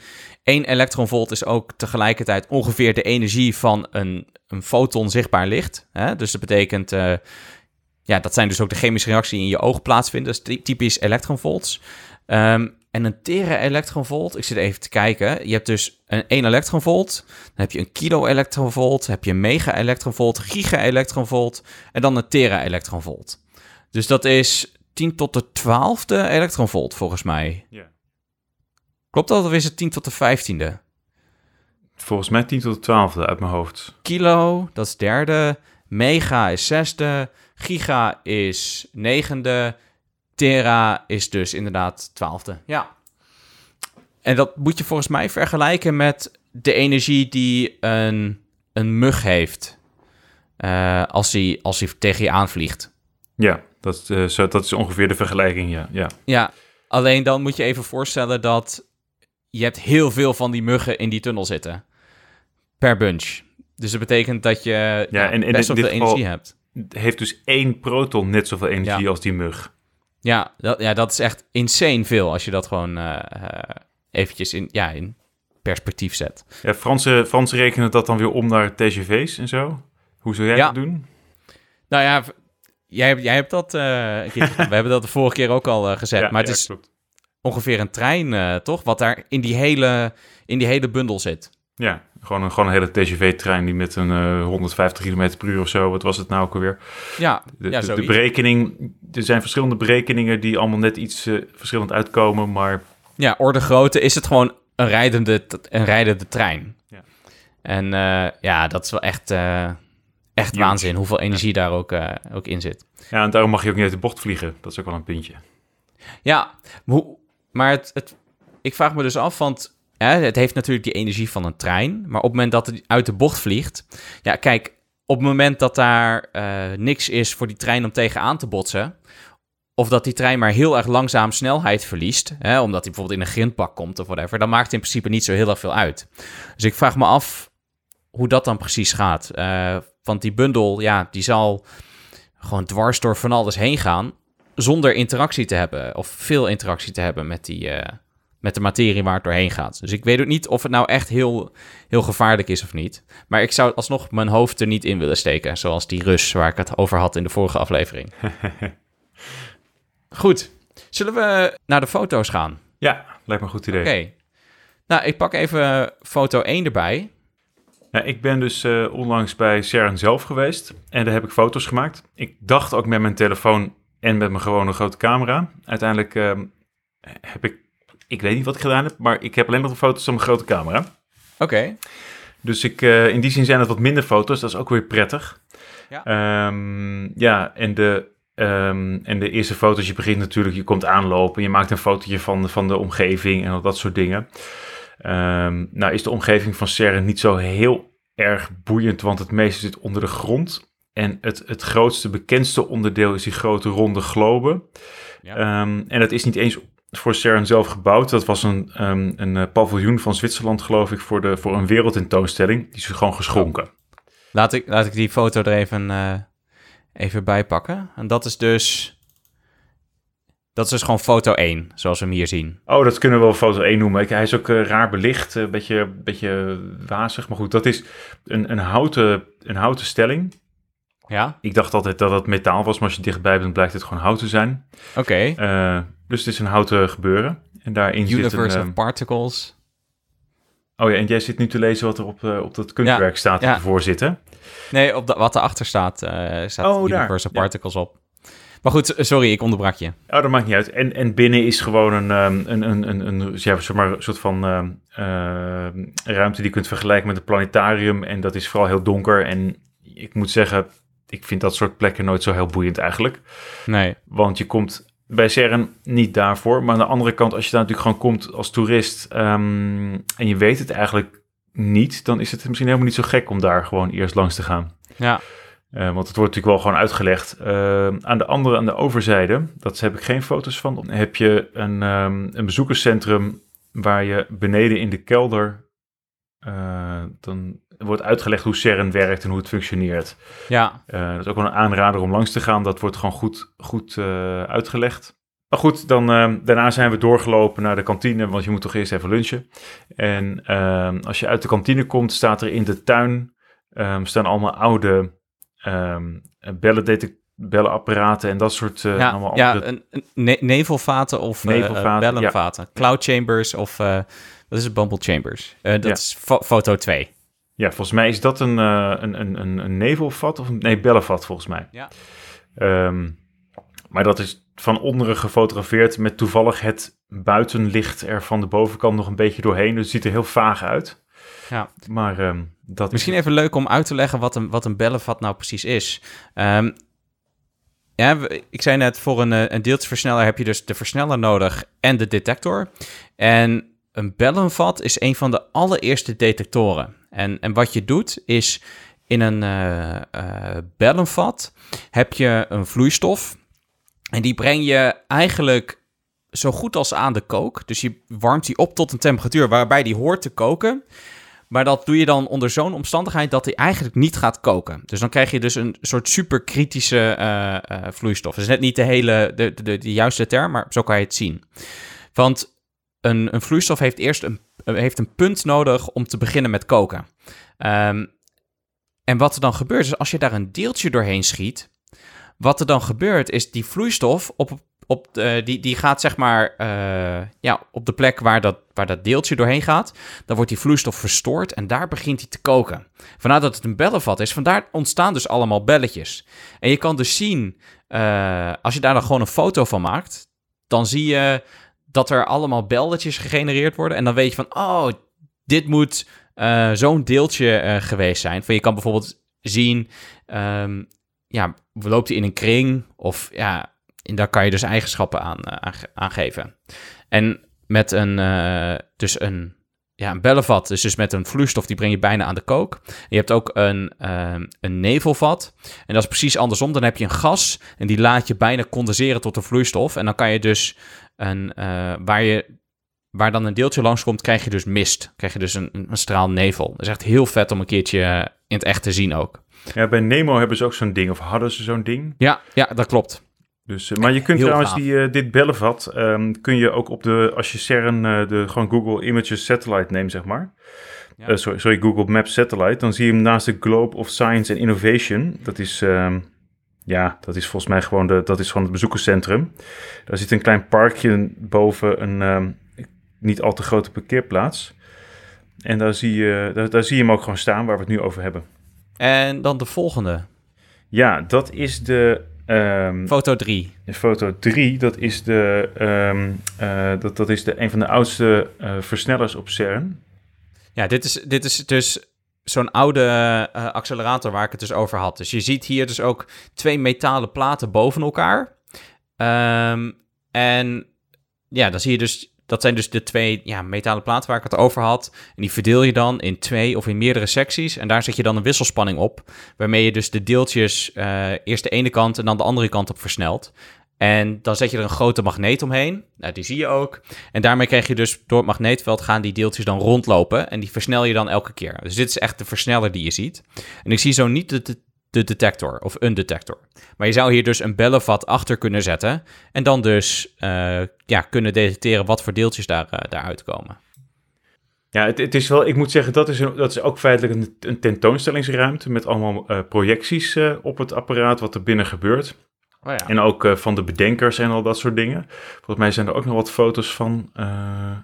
Speaker 1: 1 elektronvolt is ook tegelijkertijd ongeveer de energie van een, een foton zichtbaar licht. Hè? Dus dat betekent, eh, ja, dat zijn dus ook de chemische reacties die in je oog plaatsvinden. Dat is ty- typisch elektronvolts. Ehm, en een tere elektronvolt, ik zit even te kijken. Je hebt dus een 1 elektronvolt, dan heb je een kilo elektronvolt, heb je een mega elektronvolt, giga elektronvolt en dan een tera elektronvolt. Dus dat is 10 tot de 12e elektronvolt volgens mij.
Speaker 2: Ja.
Speaker 1: Klopt dat of is het 10 tot de 15e?
Speaker 2: Volgens mij 10 tot de 12e uit mijn hoofd.
Speaker 1: Kilo, dat is derde. Mega is zesde. Giga is negende. Tera is dus inderdaad twaalfde. Ja. En dat moet je volgens mij vergelijken met de energie die een, een mug heeft. eh, als, hij, als hij tegen je aanvliegt.
Speaker 2: Ja, dat, eh, zo, dat is ongeveer de vergelijking, ja. ja.
Speaker 1: Ja, alleen dan moet je even voorstellen dat je hebt heel veel van die muggen in die tunnel zitten. Per bunch. Dus dat betekent dat je ja,
Speaker 2: en in
Speaker 1: best wel veel
Speaker 2: geval-
Speaker 1: energie hebt.
Speaker 2: Heeft dus één proton net zoveel energie
Speaker 1: Ja.
Speaker 2: als die mug.
Speaker 1: Ja dat, ja, dat is echt insane veel als je dat gewoon eh, eventjes in, ja, in perspectief zet.
Speaker 2: Ja, Fransen, Fransen rekenen dat dan weer om naar TGV's en zo. Hoe zou jij
Speaker 1: Ja.
Speaker 2: dat doen?
Speaker 1: Nou ja, jij, hebt- jij hebt dat, eh, we hebben dat de vorige keer ook al eh, gezet,
Speaker 2: Ja,
Speaker 1: maar het is
Speaker 2: klopt.
Speaker 1: Ongeveer een trein, eh, toch? Wat daar in die hele, in die hele bundel zit.
Speaker 2: Ja, gewoon een, gewoon een hele TGV-trein die met een eh, 150 km per uur of zo, wat was het nou ook alweer?
Speaker 1: Ja,
Speaker 2: De,
Speaker 1: ja
Speaker 2: de, berekening, er zijn verschillende berekeningen die allemaal net iets eh, verschillend uitkomen, maar
Speaker 1: Ja, orde grootte is het gewoon een rijdende, een rijdende trein.
Speaker 2: Ja.
Speaker 1: En eh, ja, dat is wel echt, eh, echt waanzin hoeveel energie daar ook, eh, ook in zit.
Speaker 2: ja, en daarom mag je ook niet uit de bocht vliegen. Dat is ook wel een puntje.
Speaker 1: Ja, hoe, maar het, het, ik vraag me dus af, want hè, het heeft natuurlijk die energie van een trein, maar op het moment dat het uit de bocht vliegt, ja, kijk, op het moment dat daar eh, niks is voor die trein om tegenaan te botsen, of dat die trein maar heel erg langzaam snelheid verliest, hè, omdat hij bijvoorbeeld in een grindpak komt of whatever, dan maakt het in principe niet zo heel erg veel uit. Dus ik vraag me af hoe dat dan precies gaat. Eh, want die bundel, ja, die zal gewoon dwars door van alles heen gaan zonder interactie te hebben of veel interactie te hebben met, die, eh, met de materie waar het doorheen gaat. Dus ik weet ook niet of het nou echt heel, heel gevaarlijk is of niet. Maar ik zou alsnog mijn hoofd er niet in willen steken, zoals die Rus waar ik het over had in de vorige aflevering. Goed, zullen we naar de foto's gaan?
Speaker 2: Ja, lijkt me een goed idee.
Speaker 1: Oké. Nou, ik pak even foto 1 erbij.
Speaker 2: Ja, ik ben dus eh, onlangs bij CERN zelf geweest en daar heb ik foto's gemaakt. Ik dacht ook met mijn telefoon en met mijn gewone grote camera. Uiteindelijk ehm, heb ik, ik weet niet wat ik gedaan heb, maar ik heb alleen nog de foto's van mijn grote camera.
Speaker 1: Oké.
Speaker 2: Dus ik, eh, in die zin zijn het wat minder foto's. Dat is ook weer prettig.
Speaker 1: Ja.
Speaker 2: Ehm, ja, en de, ehm, en de eerste foto's, je begint natuurlijk, je komt aanlopen. Je maakt een fotootje van, van de omgeving en al dat soort dingen. Nou is de omgeving van CERN niet zo heel erg boeiend, want het meeste zit onder de grond. En het, het grootste, bekendste onderdeel is die grote ronde globe.
Speaker 1: Ja.
Speaker 2: Ehm, en dat is niet eens voor CERN zelf gebouwd. Dat was een, ehm, een eh, paviljoen van Zwitserland, geloof ik, voor, de, voor een wereldtentoonstelling. Die is gewoon geschonken.
Speaker 1: Laat ik, laat ik die foto er even, eh, even bij pakken. En dat is dus... Dat is dus gewoon foto 1, zoals we hem hier zien.
Speaker 2: Oh, dat kunnen we wel foto 1 noemen. Ik- Hij is ook eh, raar belicht, een beetje, beetje wazig. Maar goed, dat is een, een, houten, een houten stelling.
Speaker 1: Ja?
Speaker 2: Ik dacht altijd dat het metaal was, maar als je dichtbij bent, blijkt het gewoon hout te zijn.
Speaker 1: Oké.
Speaker 2: Eh, dus het is een houten gebeuren. En daarin zit een...
Speaker 1: Universe of Particles.
Speaker 2: oh ja, en jij zit nu te lezen wat er op, eh, op dat kunstwerk staat
Speaker 1: ja.
Speaker 2: ervoor zitten.
Speaker 1: Nee, op de, wat erachter staat, eh staat
Speaker 2: Oh, daar.
Speaker 1: Universe of
Speaker 2: Ja.
Speaker 1: Particles op. Maar goed, sorry, ik onderbrak je.
Speaker 2: Oh, dat maakt niet uit. En, en binnen is gewoon een, ehm, een, een, een, een, ja, zeg maar, een soort van ehm, ehm, ruimte die je kunt vergelijken met een planetarium. En dat is vooral heel donker. En ik moet zeggen, ik vind dat soort plekken nooit zo heel boeiend eigenlijk.
Speaker 1: Nee.
Speaker 2: Want je komt bij CERN niet daarvoor. Maar aan de andere kant, als je daar natuurlijk gewoon komt als toerist ehm, en je weet het eigenlijk niet, dan is het misschien helemaal niet zo gek om daar gewoon eerst langs te gaan.
Speaker 1: Ja.
Speaker 2: Eh, want het wordt natuurlijk wel gewoon uitgelegd. Eh, aan de andere, aan de overzijde, dat heb ik geen foto's van, heb je een, ehm, een bezoekerscentrum waar je beneden in de kelder, eh, dan wordt uitgelegd hoe CERN werkt en hoe het functioneert.
Speaker 1: Ja.
Speaker 2: Eh, dat is ook wel een aanrader om langs te gaan. Dat wordt gewoon goed, goed eh, uitgelegd. Maar goed, dan, eh, daarna zijn we doorgelopen naar de kantine, want je moet toch eerst even lunchen. En als je uit de kantine komt, staat er in de tuin eh, staan allemaal oude ehm bellendetec- bellenapparaten en dat soort
Speaker 1: ja,
Speaker 2: allemaal
Speaker 1: ja
Speaker 2: andere...
Speaker 1: een, een ne- nevelvaten of
Speaker 2: Nevelvaten,
Speaker 1: bellenvaten. Cloud chambers of... dat is het Bumble chambers. Dat
Speaker 2: Ja.
Speaker 1: is fo- foto 2.
Speaker 2: Ja, volgens mij is dat een, eh, een, een, een, een nevelvat of een, nee, bellenvat volgens mij.
Speaker 1: Ja.
Speaker 2: Ehm, maar dat is van onderen gefotografeerd met toevallig het buitenlicht er van de bovenkant nog een beetje doorheen. Dus het ziet er heel vaag uit.
Speaker 1: Ja.
Speaker 2: Maar ehm, dat
Speaker 1: Misschien
Speaker 2: is...
Speaker 1: even leuk om uit te leggen wat een, wat een bellenvat nou precies is. Ehm, ja, ik zei net, voor een, eh, een deeltjesversneller heb je dus de versneller nodig en de detector. En een bellenvat is een van de allereerste detectoren. En, en wat je doet is, in een eh eh, bellenvat heb je een vloeistof. En die breng je eigenlijk zo goed als aan de kook. Dus je warmt die op tot een temperatuur waarbij die hoort te koken. Maar dat doe je dan onder zo'n omstandigheid dat hij eigenlijk niet gaat koken. Dus dan krijg je dus een soort superkritische eh, vloeistof. Dat is net niet de hele, de, de, de juiste term, maar zo kan je het zien. Want een, een vloeistof heeft eerst een, eh, heeft een punt nodig om te beginnen met koken. Ehm, en wat er dan gebeurt is, als je daar een deeltje doorheen schiet, wat er dan gebeurt is die vloeistof op, op de, die, die gaat zeg maar eh, ja, op de plek waar dat, waar dat deeltje doorheen gaat. Dan wordt die vloeistof verstoord en daar begint hij te koken. Vandaar dat het een bellenvat is. Vandaar ontstaan dus allemaal belletjes. En je kan dus zien, eh, als je daar dan gewoon een foto van maakt, dan zie je dat er allemaal belletjes gegenereerd worden. En dan weet je van, oh, dit moet eh, zo'n deeltje eh, geweest zijn. Van je kan bijvoorbeeld zien, ehm, ja, loopt hij in een kring of ja, en daar kan je dus eigenschappen aan, eh, aange- aangeven. En met een, dus een, ja, een bellenvat, dus, dus met een vloeistof, die breng je bijna aan de kook. Je hebt ook een, ehm, een nevelvat. En dat is precies andersom. Dan heb je een gas en die laat je bijna condenseren tot een vloeistof. En dan kan je dus een, eh, waar je waar dan een deeltje langskomt, krijg je dus mist. Krijg je dus een, een straal nevel. Dat is echt heel vet om een keertje eh, in het echt te zien ook.
Speaker 2: Ja, bij Nemo hebben ze ook zo'n ding, of hadden ze zo'n ding.
Speaker 1: Ja, ja dat klopt.
Speaker 2: Dus, eh, maar je kunt
Speaker 1: Heel
Speaker 2: trouwens
Speaker 1: gaaf.
Speaker 2: die, dit bellenvat, ehm, kun je ook op de, als je CERN, de gewoon Google Images Satellite neemt, zeg maar.
Speaker 1: Ja.
Speaker 2: Sorry, sorry, Google Maps Satellite. Dan zie je hem naast de Globe of Science and Innovation. Dat is, ehm, ja, dat is volgens mij gewoon, de, dat is gewoon het bezoekerscentrum. Daar zit een klein parkje boven een ehm, niet al te grote parkeerplaats. En daar zie, je, daar, daar zie je hem ook gewoon staan, waar we het nu over hebben.
Speaker 1: En dan de volgende.
Speaker 2: Ja, dat is de... ehm,
Speaker 1: Foto 3.
Speaker 2: de foto 3, dat is, de, ehm, eh, dat, dat is de, een van de oudste eh, versnellers op CERN.
Speaker 1: Ja, dit is, dit is dus zo'n oude uh, accelerator waar ik het dus over had. Dus je ziet hier dus ook twee metalen platen boven elkaar. Um, en ja, dan zie je dus dat zijn dus de twee ja, metalen platen waar ik het over had. En die verdeel je dan in twee of in meerdere secties. En daar zet je dan een wisselspanning op. Waarmee je dus de deeltjes uh, eerst de ene kant en dan de andere kant op versnelt. En dan zet je er een grote magneet omheen. Nou, die zie je ook. En daarmee krijg je dus door het magneetveld gaan die deeltjes dan rondlopen. En die versnel je dan elke keer. Dus dit is echt de versneller die je ziet. En ik zie zo niet de, de, de detector of een detector. Maar je zou hier dus een bellenvat achter kunnen zetten. En dan dus uh, ja, kunnen detecteren wat voor deeltjes daar, uh, daaruit komen.
Speaker 2: Ja, het, het, is wel, ik moet zeggen, dat is, dat is ook feitelijk een, tentoonstellingsruimte met allemaal uh, projecties op het apparaat, wat er binnen gebeurt. Oh ja. En ook van de bedenkers en al dat soort dingen. Volgens mij zijn er ook nog wat foto's van,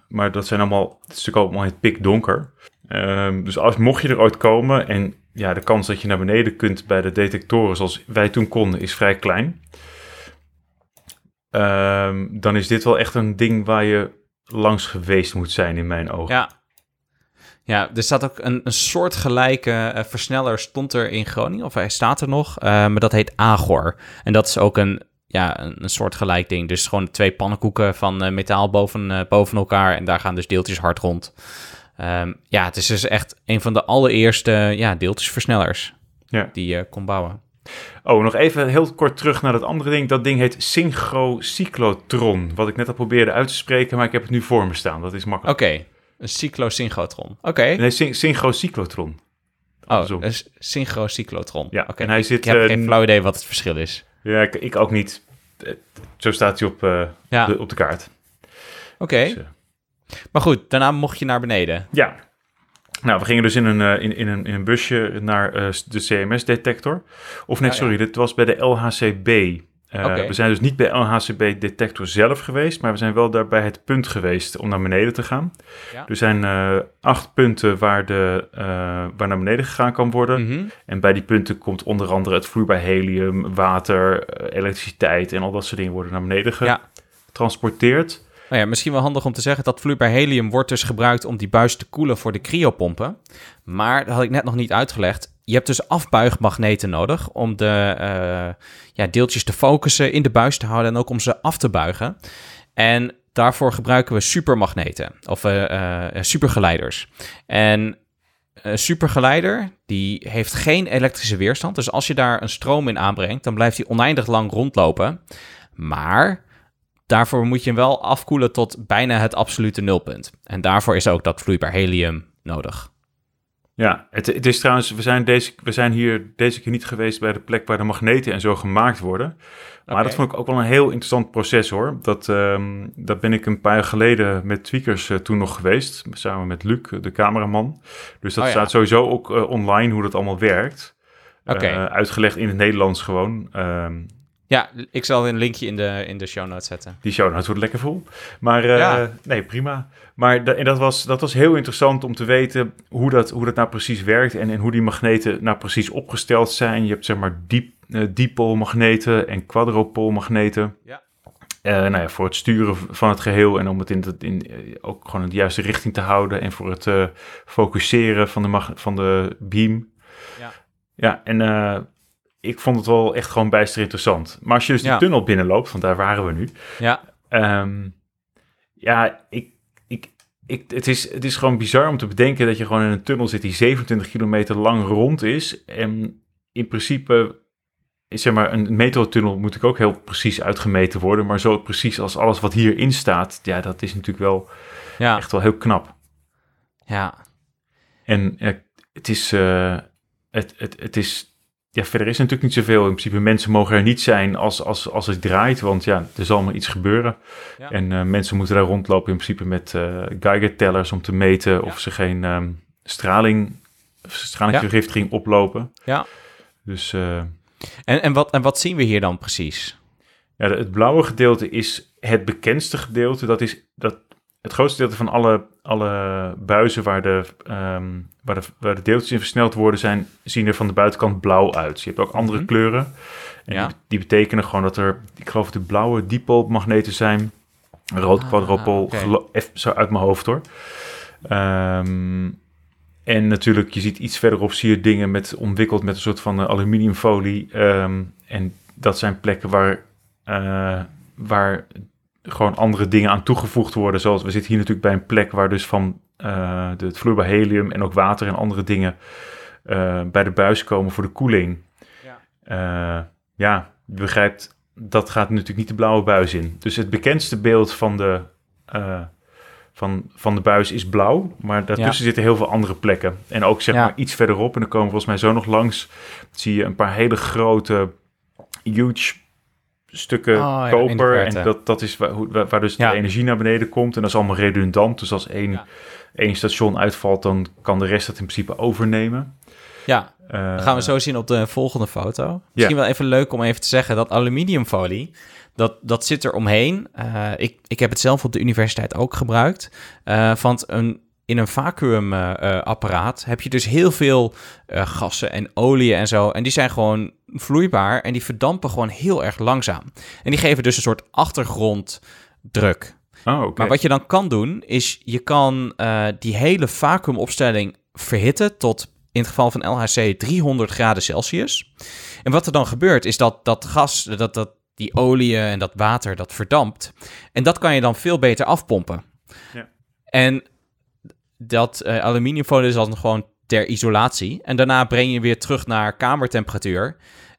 Speaker 2: maar dat zijn allemaal, het is natuurlijk allemaal in het pikdonker. Um, dus als, mocht je er ooit komen en ja, de kans dat je naar beneden kunt bij de detectoren zoals wij toen konden is vrij klein. Um, dan is dit wel echt een ding waar je langs geweest moet zijn in mijn ogen.
Speaker 1: Ja, ja, er staat ook een, een soortgelijke uh, versneller stond er in Groningen, of hij staat er nog, uh, maar dat heet Agor. En dat is ook een, ja, een, een soortgelijk ding. Dus gewoon twee pannenkoeken van uh, metaal boven, boven elkaar en daar gaan dus deeltjes hard rond. Um, ja, het is dus echt een van de allereerste ja, deeltjesversnellers ja. die je kon bouwen.
Speaker 2: Oh, nog even heel kort terug naar dat andere ding. Dat ding heet synchrocyclotron. Wat ik net al probeerde uit te spreken, maar ik heb het nu voor me staan. Dat is makkelijk.
Speaker 1: Oké, een cyclosynchrotron. Oké.
Speaker 2: Nee, syn synchrocyclotron.
Speaker 1: Oh, een synchrocyclotron.
Speaker 2: Ja, okay. en hij zit...
Speaker 1: Ik heb geen flauw idee wat het verschil is.
Speaker 2: Ja, ik, ik ook niet. Zo staat hij op, uh, ja. de, op de kaart.
Speaker 1: Oké. Dus, uh, maar goed, daarna mocht je naar beneden.
Speaker 2: Ja. Nou, we gingen dus in een, in, in, een, in een busje naar de CMS-detector. Of nee, oh, sorry, ja. dit was bij de LHCB. Uh, okay. We zijn dus niet bij LHCB-detector zelf geweest, maar we zijn wel daar bij het punt geweest om naar beneden te gaan. Ja. Er zijn acht punten waar, de, waar naar beneden gegaan kan worden. Mm -hmm. En bij die punten komt onder andere het vloeibaar helium, water, elektriciteit en al dat soort dingen worden naar beneden getransporteerd. Ja.
Speaker 1: Nou ja, misschien wel handig om te zeggen dat vloeibaar helium wordt dus gebruikt om die buis te koelen voor de cryopompen. Maar dat had ik net nog niet uitgelegd. Je hebt dus afbuigmagneten nodig om de uh, ja, deeltjes te focussen, in de buis te houden en ook om ze af te buigen. En daarvoor gebruiken we supermagneten of uh, uh, supergeleiders. En een supergeleider die heeft geen elektrische weerstand. Dus als je daar een stroom in aanbrengt, dan blijft hij oneindig lang rondlopen. Maar daarvoor moet je hem wel afkoelen tot bijna het absolute nulpunt. En daarvoor is ook dat vloeibaar helium nodig.
Speaker 2: Ja, het, het, is trouwens, we zijn, deze, we zijn hier deze keer niet geweest bij de plek waar de magneten en zo gemaakt worden. Maar okay. dat vond ik ook wel een heel interessant proces hoor. Dat, um, dat ben ik een paar jaar geleden met tweakers uh, toen nog geweest. Samen met Luc, de cameraman. Dus dat oh, ja. staat sowieso ook uh, online hoe dat allemaal werkt. Okay. Uh, uitgelegd in het Nederlands gewoon. Um,
Speaker 1: ja, ik zal een linkje in de, in de show notes zetten.
Speaker 2: Die show notes wordt lekker vol. Maar uh, ja. nee, prima. Maar en dat, was, dat was heel interessant om te weten hoe dat, hoe dat nou precies werkt en, en hoe die magneten nou precies opgesteld zijn. Je hebt zeg maar diep, uh, dipolmagneten en quadrupolmagneten. Ja. Uh, nou ja, voor het sturen van het geheel en om het in, de, in ook gewoon in de juiste richting te houden en voor het focuseren van de, van de beam. Ja, ja en ik vond het wel echt gewoon bijster interessant. Maar als je dus die ja. tunnel binnenloopt, want daar waren we nu.
Speaker 1: Ja.
Speaker 2: Um, ja, ik, ik, ik, het, is, het is gewoon bizar om te bedenken dat je gewoon in een tunnel zit die 27 kilometer lang rond is. En in principe, zeg maar, een metrotunnel moet ik ook heel precies uitgemeten worden. Maar zo precies als alles wat hierin staat, ja, dat is natuurlijk wel ja. echt wel heel knap.
Speaker 1: Ja.
Speaker 2: En uh, het is, uh, het, het, het is ja, verder is natuurlijk niet zoveel. In principe, mensen mogen er niet zijn als, als, als het draait, want ja, er zal maar iets gebeuren. Ja. En uh, mensen moeten daar rondlopen in principe met uh, Geiger-tellers om te meten ja. of ze geen um, straling, stralingsvergiftiging oplopen.
Speaker 1: Ja.
Speaker 2: Dus... Uh,
Speaker 1: en, en, wat, en wat zien we hier dan precies?
Speaker 2: Ja, het blauwe gedeelte is het bekendste gedeelte. Dat is dat het grootste deel van alle, alle buizen waar de, um, waar, de, waar de deeltjes in versneld worden, zijn, zien er van de buitenkant blauw uit. je hebt ook andere mm -hmm. kleuren. En ja. die, die, betekenen gewoon dat er, ik geloof de blauwe dipolmagneten zijn. Rood ah, quadrupol, okay. even zo uit mijn hoofd hoor. Um, En natuurlijk, je ziet iets verderop zie je dingen met, omwikkeld met een soort van eh, aluminiumfolie. Ehm, en dat zijn plekken waar, eh, waar gewoon andere dingen aan toegevoegd worden. Zoals we zitten hier natuurlijk bij een plek waar dus van uh, het vloeibaar helium en ook water en andere dingen bij de buis komen voor de koeling. Ja. ja, je begrijpt, dat gaat natuurlijk niet de blauwe buis in. Dus het bekendste beeld van de van, van de buis is blauw, maar daartussen zitten heel veel andere plekken. En ook zeg maar iets verderop, en dan komen we volgens mij zo nog langs, zie je een paar hele grote, huge stukken oh, koper. en dat, dat is waar, waar dus de energie naar beneden komt. En dat is allemaal redundant. Dus als één, één station uitvalt, dan kan de rest dat in principe overnemen.
Speaker 1: Ja, uh, dat gaan we zo zien op de volgende foto. Misschien wel even leuk om even te zeggen dat aluminiumfolie dat, dat zit er omheen. Uh, ik, ik heb het zelf op de universiteit ook gebruikt. Uh, want een, in een vacuümapparaat heb je dus heel veel gassen en oliën en zo. En die zijn gewoon vloeibaar en die verdampen gewoon heel erg langzaam. En die geven dus een soort achtergronddruk.
Speaker 2: Oh, okay.
Speaker 1: Maar wat je dan kan doen, is je kan die hele vacuümopstelling verhitten tot in het geval van LHC 300 graden Celsius. En wat er dan gebeurt, is dat dat gas, dat, dat, die olie en dat water, dat verdampt. En dat kan je dan veel beter afpompen. Ja. En dat uh, aluminiumfolie is dan gewoon ter isolatie. En daarna breng je weer terug naar kamertemperatuur.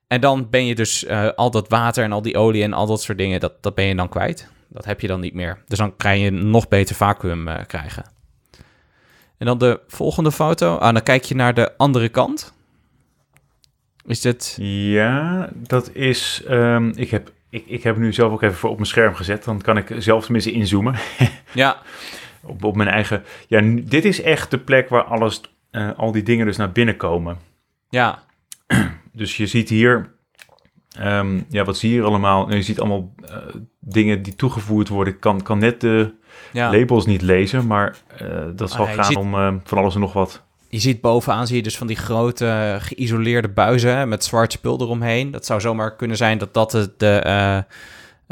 Speaker 1: En dan ben je dus uh, al dat water en al die olie en al dat soort dingen, dat, dat ben je dan kwijt. Dat heb je dan niet meer. Dus dan krijg je nog beter vacuüm uh, krijgen. En dan de volgende foto. Ah, dan kijk je naar de andere kant. Is dit...
Speaker 2: Ja, dat is... Um, ik, heb, ik, ik heb nu zelf ook even voor op mijn scherm gezet. Dan kan ik zelf tenminste inzoomen.
Speaker 1: ja.
Speaker 2: Op, op mijn eigen... Ja, dit is echt de plek waar alles... Uh, al die dingen dus naar binnen komen.
Speaker 1: Ja.
Speaker 2: Dus je ziet hier... Um, ja, wat zie je hier allemaal? Je ziet allemaal uh, dingen die toegevoegd worden. Ik kan, kan net de ja. labels niet lezen, maar uh, dat zal ah, gaan ziet... om van alles en nog wat
Speaker 1: je ziet bovenaan zie je dus van die grote geïsoleerde buizen met zwart spul eromheen. Dat zou zomaar kunnen zijn dat dat de, de uh,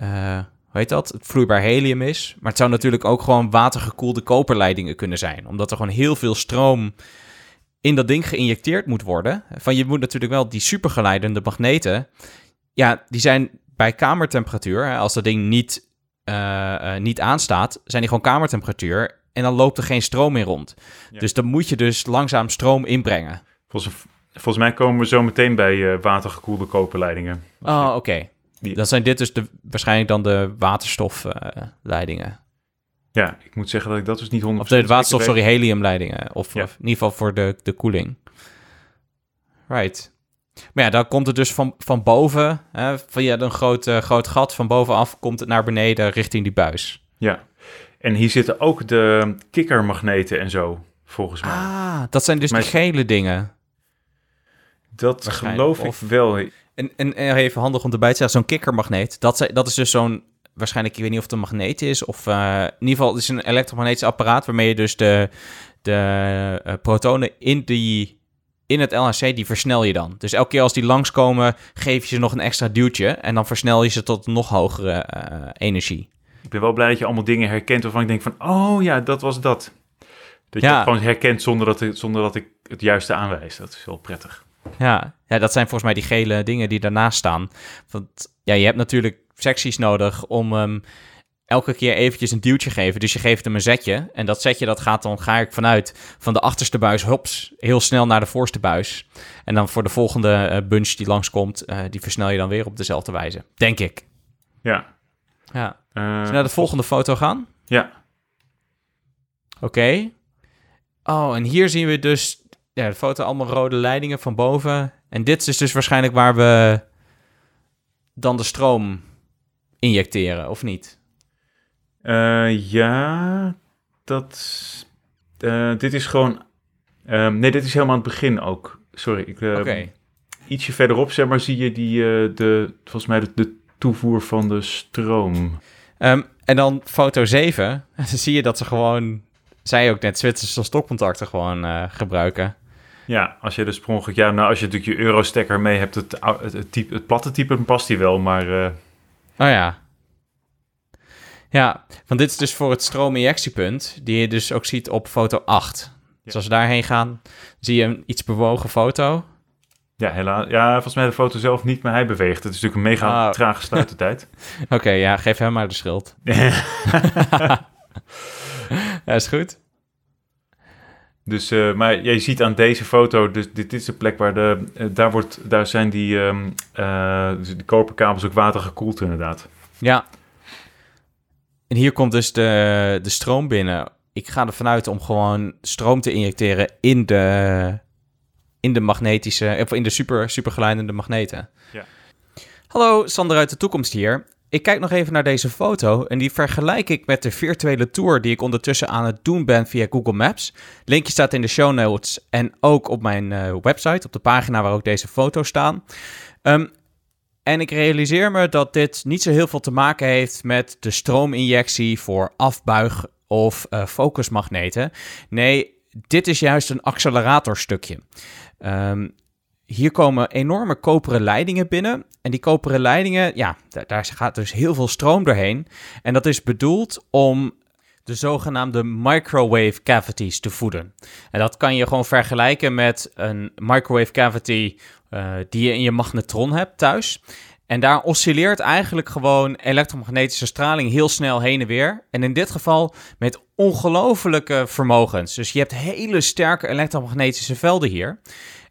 Speaker 1: uh, hoe heet dat? Het vloeibaar helium is. Maar het zou natuurlijk ook gewoon watergekoelde koperleidingen kunnen zijn. Omdat er gewoon heel veel stroom in dat ding geïnjecteerd moet worden. Van je moet natuurlijk wel die supergeleidende magneten. Ja, die zijn bij kamertemperatuur. Als dat ding niet, uh, niet aanstaat, zijn die gewoon kamertemperatuur en dan loopt er geen stroom meer rond. Dus dan moet je dus langzaam stroom inbrengen.
Speaker 2: Volgens, volgens mij komen we zo meteen bij uh, watergekoelde koperleidingen.
Speaker 1: Oh, oké. Dan zijn dit dus de, waarschijnlijk dan de waterstofleidingen.
Speaker 2: Ja, ik moet zeggen dat ik dat dus niet 100%
Speaker 1: Of de waterstof, sorry, heliumleidingen. Of, of, in ieder geval voor de, de koeling. Right. Maar ja, dan komt het dus van, van boven, hè, via een groot, uh, groot gat, van bovenaf komt het naar beneden richting die buis.
Speaker 2: Ja, en hier zitten ook de kikkermagneten en zo, volgens mij.
Speaker 1: Ah, dat zijn dus die gele dingen.
Speaker 2: Dat geloof ik wel.
Speaker 1: En, en, even handig om erbij te zeggen, zo'n kikkermagneet, dat, dat is dus zo'n, waarschijnlijk, ik weet niet of het een magneet is, of uh, in ieder geval, het is een elektromagnetisch apparaat waarmee je dus de, de uh, protonen in, die, in het LHC, die versnel je dan. Dus elke keer als die langskomen, geef je ze nog een extra duwtje en dan versnel je ze tot nog hogere uh, energie
Speaker 2: ik ben wel blij dat je allemaal dingen herkent waarvan ik denk van, oh ja, dat was dat. Dat je ja. gewoon herkent zonder dat, ik, zonder dat ik het juiste aanwijs. Dat is wel prettig.
Speaker 1: Ja. ja, dat zijn volgens mij die gele dingen die daarnaast staan. Want ja, je hebt natuurlijk secties nodig om um, elke keer eventjes een duwtje geven. Dus je geeft hem een zetje. En dat zetje dat gaat dan, ga ik vanuit, van de achterste buis, hops, heel snel naar de voorste buis. En dan voor de volgende uh, bunch die langskomt, uh, die versnel je dan weer op dezelfde wijze. Denk ik.
Speaker 2: Ja.
Speaker 1: Ja. Uh, we naar de volgende foto gaan?
Speaker 2: Ja.
Speaker 1: Oké. Oh, en hier zien we dus ja, de foto allemaal rode leidingen van boven. En dit is dus waarschijnlijk waar we dan de stroom injecteren, of niet?
Speaker 2: Uh, ja, dat... Uh, dit is gewoon... Um, nee, dit is helemaal aan het begin ook. Sorry. Ik, uh,
Speaker 1: okay.
Speaker 2: Ietsje verderop, zeg maar, zie je die, de, volgens mij de, de toevoer van de stroom.
Speaker 1: Um, en dan foto 7, dan zie je dat ze gewoon, zij ook net, Zwitserse stokcontacten gewoon uh, gebruiken.
Speaker 2: Ja, als je dus per ja, nou als je natuurlijk je Eurostekker mee hebt, het, het, het, type, het platte type, past die wel, maar...
Speaker 1: Oh ja. Ja, want dit is dus voor het stroominjectiepunt, die je dus ook ziet op foto 8. Dus als we daarheen gaan, zie je een iets bewogen foto.
Speaker 2: Ja, helaas. Ja, volgens mij de foto zelf niet, maar hij beweegt. Het is natuurlijk een mega
Speaker 1: Ah.
Speaker 2: trage sluitertijd.
Speaker 1: Oké, ja, geef hem maar de schuld. ja, is goed.
Speaker 2: Dus, eh, maar je ziet aan deze foto, dus dit is de plek waar de, eh, daar, wordt, daar zijn die, eh, dus die koperkabels ook watergekoeld inderdaad.
Speaker 1: Ja. En hier komt dus de, de stroom binnen. Ik ga ervan uit om gewoon stroom te injecteren in de, in de magnetische, of in de super, supergeleidende magneten.
Speaker 2: Ja.
Speaker 1: Hallo, Sander uit de toekomst hier. Ik kijk nog even naar deze foto en die vergelijk ik met de virtuele tour die ik ondertussen aan het doen ben via Google Maps. Linkje staat in de show notes en ook op mijn eh, website, op de pagina waar ook deze foto's staan. Ehm, en ik realiseer me dat dit niet zo heel veel te maken heeft met de stroominjectie voor afbuig- of eh, focusmagneten. Nee, dit is juist een acceleratorstukje. Ehm, hier komen enorme koperen leidingen binnen. En die koperen leidingen, ja, daar, gaat dus heel veel stroom doorheen. En dat is bedoeld om de zogenaamde microwave cavities te voeden. En dat kan je gewoon vergelijken met een microwave cavity eh, die je in je magnetron hebt thuis. En daar oscilleert eigenlijk gewoon elektromagnetische straling heel snel heen en weer. En in dit geval met ongelofelijke vermogens. Dus je hebt hele sterke elektromagnetische velden hier.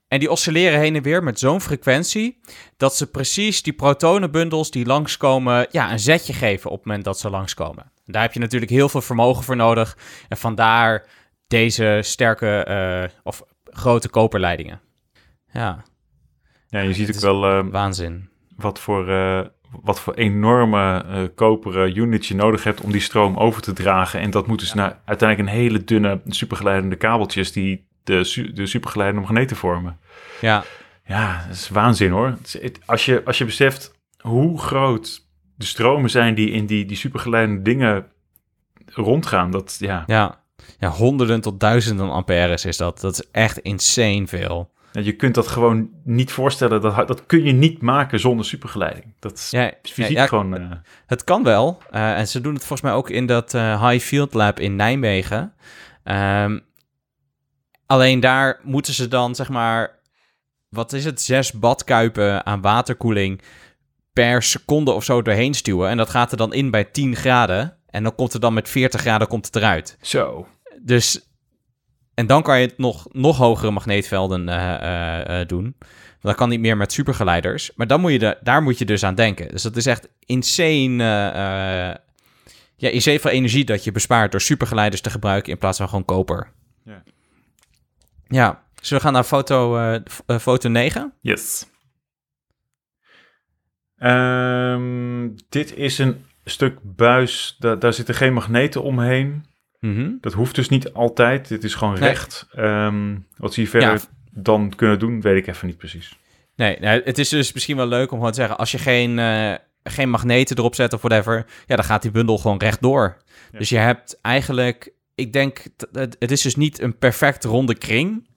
Speaker 1: En die oscilleren heen en weer met zo'n frequentie dat ze precies die protonenbundels die langskomen, ja, een zetje geven op het moment dat ze langskomen. En daar heb je natuurlijk heel veel vermogen voor nodig. En vandaar deze sterke eh, of grote koperleidingen. Ja,
Speaker 2: Ja, je ziet ook wel eh,
Speaker 1: waanzin.
Speaker 2: wat, voor, eh, wat voor enorme eh, koperen units je nodig hebt om die stroom over te dragen. En dat moeten dus naar uiteindelijk een hele dunne supergeleidende kabeltjes die de, de supergeleidende magneten vormen.
Speaker 1: Ja,
Speaker 2: Ja, dat is waanzin hoor. Als je, als je beseft hoe groot de stromen zijn die in die, die supergeleidende dingen rondgaan, dat ja,
Speaker 1: ja. Ja, honderden tot duizenden amperes is dat. Dat is echt insane veel.
Speaker 2: je kunt dat gewoon niet voorstellen. Dat, dat kun je niet maken zonder supergeleiding. Dat is
Speaker 1: Ja,
Speaker 2: fysiek
Speaker 1: ja,
Speaker 2: gewoon... eh,
Speaker 1: Het kan wel. eh, en ze doen het volgens mij ook in dat eh, High Field Lab in Nijmegen. Ehm, alleen daar moeten ze dan, zeg maar, wat is het, zes badkuipen aan waterkoeling per seconde of zo doorheen stuwen. En dat gaat er dan in bij 10 graden. En dan komt er dan met 40 graden komt het eruit.
Speaker 2: zo.
Speaker 1: Dus, en dan kan je het nog, nog hogere magneetvelden eh, eh, eh, doen. Dat kan niet meer met supergeleiders. Maar dan moet je de, daar moet je dus aan denken. Dus dat is echt insane, ja, insane veel energie dat je bespaart door supergeleiders te gebruiken in plaats van gewoon koper.
Speaker 2: Ja.
Speaker 1: Ja, zullen we gaan naar foto, eh, eh, foto 9?
Speaker 2: Yes. Ehm, dit is een stuk buis. Da daar zitten geen magneten omheen.
Speaker 1: Mhm.
Speaker 2: Dat hoeft dus niet altijd. Dit is gewoon
Speaker 1: Nee.
Speaker 2: recht. Ehm, wat ze hier verder
Speaker 1: Ja.
Speaker 2: dan kunnen doen, weet ik even niet precies.
Speaker 1: Nee, nou, het is dus misschien wel leuk om gewoon te zeggen... als je geen, eh, geen magneten erop zet of whatever... ja, dan gaat die bundel gewoon rechtdoor.
Speaker 2: Ja.
Speaker 1: Dus je hebt eigenlijk... ik denk, het, is dus niet een perfect ronde kring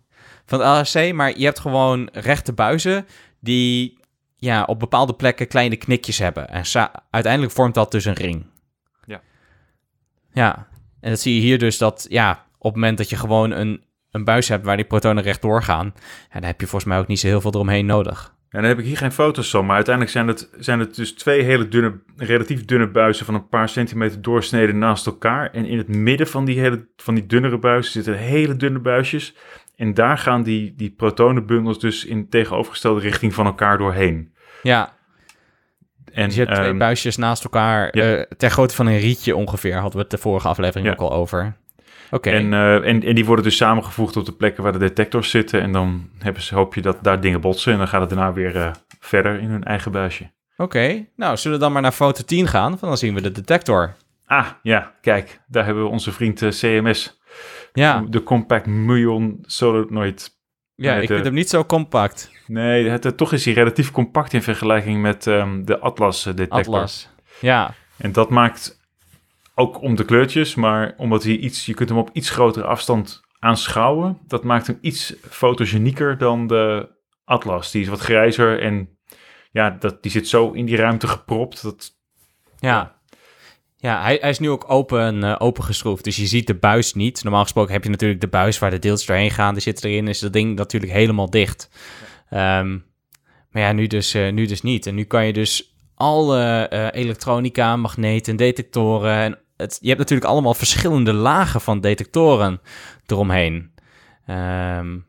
Speaker 1: van het LHC... maar je hebt gewoon rechte buizen... die ja, op bepaalde plekken kleine knikjes hebben. En uiteindelijk vormt dat dus een ring.
Speaker 2: Ja.
Speaker 1: Ja, en dat zie je hier dus dat... ja, op het moment dat je gewoon een, een buis hebt... waar die protonen rechtdoor gaan... ja, dan heb je volgens mij ook niet zo heel veel eromheen nodig.
Speaker 2: En dan heb ik hier geen foto's van, maar uiteindelijk zijn het, zijn het dus twee hele dunne, relatief dunne buizen van een paar centimeter doorsneden naast elkaar. En in het midden van die, hele, van die dunnere buizen zitten hele dunne buisjes. En daar gaan die, die protonenbundels dus in tegenovergestelde richting van elkaar doorheen.
Speaker 1: Ja,
Speaker 2: En
Speaker 1: dus je hebt twee
Speaker 2: ehm,
Speaker 1: buisjes naast elkaar,
Speaker 2: ja.
Speaker 1: eh, ter grootte van een rietje ongeveer, hadden we het de vorige aflevering
Speaker 2: Ja.
Speaker 1: ook al over.
Speaker 2: En, eh, en, en die worden dus samengevoegd op de plekken waar de detectors zitten. En dan hebben ze, hoop je dat daar dingen botsen. En dan gaat het daarna weer eh, verder in hun eigen buisje.
Speaker 1: oké. Nou, zullen we dan maar naar foto 10 gaan? Want dan zien we de detector.
Speaker 2: Ah, ja, kijk. Daar hebben we onze vriend eh, CMS.
Speaker 1: Ja,
Speaker 2: De Compact Muon Solenoid.
Speaker 1: ja ik vind hem niet zo compact.
Speaker 2: Nee, het, toch is hij relatief compact in vergelijking met ehm, de Atlas detector.
Speaker 1: Atlas. Ja,
Speaker 2: En dat maakt ook om de kleurtjes, maar omdat hij iets, je kunt hem op iets grotere afstand aanschouwen. Dat maakt hem iets fotogenieker dan de Atlas. Die is wat grijzer en ja, dat, die zit zo in die ruimte gepropt. Dat,
Speaker 1: ja. Ja, hij, hij is nu ook open, uh, opengeschroefd, dus je ziet de buis niet. Normaal gesproken heb je natuurlijk de buis waar de deeltjes doorheen gaan. Die zit erin, is dat ding natuurlijk helemaal dicht. Ehm, maar ja, nu dus, uh, nu dus niet. En nu kan je dus alle uh, elektronica, magneten, detectoren... En het, je hebt natuurlijk allemaal verschillende lagen van detectoren eromheen. Um,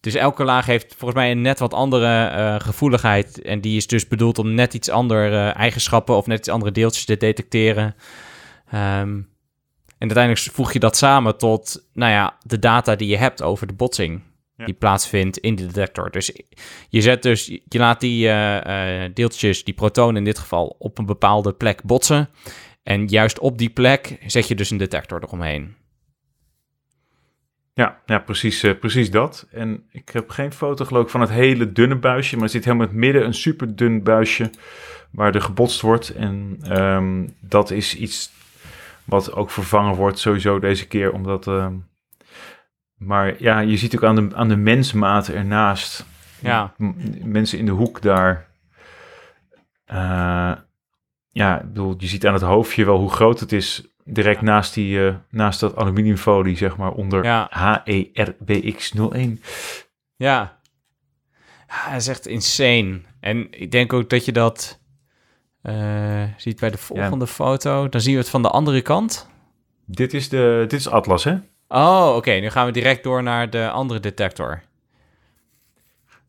Speaker 1: dus elke laag heeft volgens mij een net wat andere uh, gevoeligheid. En die is dus bedoeld om net iets andere uh, eigenschappen of net iets andere deeltjes te detecteren. Um, en uiteindelijk voeg je dat samen tot, nou ja, de data die je hebt over de botsing ja. die plaatsvindt in de detector. Dus je zet dus, je laat die uh, deeltjes, die protonen in dit geval, op een bepaalde plek botsen. En juist op die plek zet je dus een detector eromheen.
Speaker 2: Ja, ja precies, uh, precies dat. En ik heb geen foto geloof ik van het hele dunne buisje, maar er zit helemaal in het midden een super dun buisje waar er gebotst wordt. En um, dat is iets wat ook vervangen wordt sowieso deze keer, omdat... Uh, maar ja, je ziet ook aan de, aan de mensmaat ernaast.
Speaker 1: Ja.
Speaker 2: mensen in de hoek daar. Uh, ja, ik bedoel, je ziet aan het hoofdje wel hoe groot het is direct naast, die, uh, naast dat aluminiumfolie, zeg maar, onder ja. HERBX01.
Speaker 1: Ja. ja, dat is echt insane. En ik denk ook dat je dat uh, ziet bij de volgende foto. Dan zien we het van de andere kant.
Speaker 2: Dit is, de, dit is Atlas, hè?
Speaker 1: Oh, oké. Okay. Nu gaan we direct door naar de andere detector.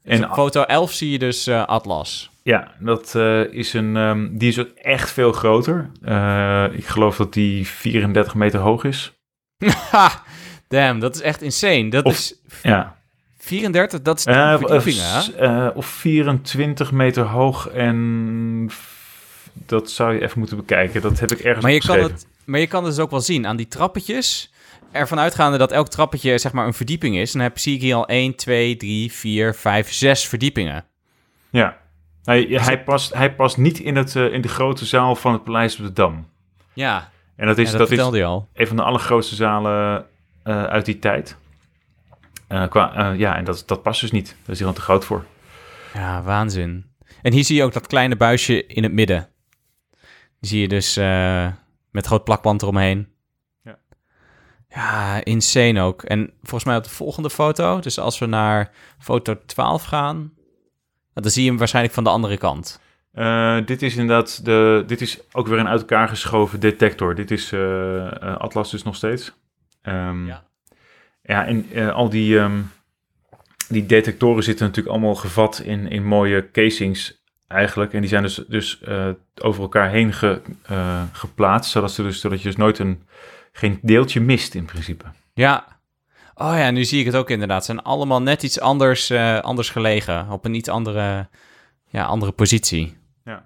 Speaker 1: Dus en foto 11 zie je dus uh, Atlas.
Speaker 2: Ja, dat uh, is een, um, die is ook echt veel groter. Uh, ik geloof dat die 34 meter hoog is.
Speaker 1: Damn, dat is echt insane. Dat
Speaker 2: of,
Speaker 1: is
Speaker 2: ja.
Speaker 1: 34, dat is uh,
Speaker 2: of, of 24 meter hoog en dat zou je even moeten bekijken. Dat heb ik ergens
Speaker 1: maar je kan het, Maar je kan het dus ook wel zien aan die trappetjes ervan uitgaande dat elk trappetje zeg maar een verdieping is, dan heb, zie ik hier al 1, 2, 3, 4, 5, 6 verdiepingen.
Speaker 2: Ja, hij, hij, past, hij past niet in, het, uh, in de grote zaal van het Paleis op de Dam.
Speaker 1: Ja,
Speaker 2: en dat is,
Speaker 1: ja, dat,
Speaker 2: dat
Speaker 1: is al.
Speaker 2: een van de allergrootste zalen uh, uit die tijd. Uh, qua, ja, en dat, dat past dus niet. Daar is hij gewoon te groot voor.
Speaker 1: Ja, waanzin. En hier zie je ook dat kleine buisje in het midden. Die zie je dus met groot plakband eromheen. Ja, insane ook. En volgens mij op de volgende foto, dus als we naar foto 12 gaan, dan zie je hem waarschijnlijk van de andere kant.
Speaker 2: Uh, dit is inderdaad de, dit is ook weer een uit elkaar geschoven detector. Dit is uh, Atlas dus nog steeds. Um, ja. Ja, en uh, al die, um, die detectoren zitten natuurlijk allemaal gevat in, in mooie casings eigenlijk. En die zijn dus, dus over elkaar heen ge, geplaatst, zodat, ze dus, zodat je dus nooit een geen deeltje mist in principe.
Speaker 1: Ja. Oh ja, nu zie ik het ook inderdaad. Ze zijn allemaal net iets anders, uh, anders gelegen. Op een iets andere, ja, andere positie.
Speaker 2: Ja.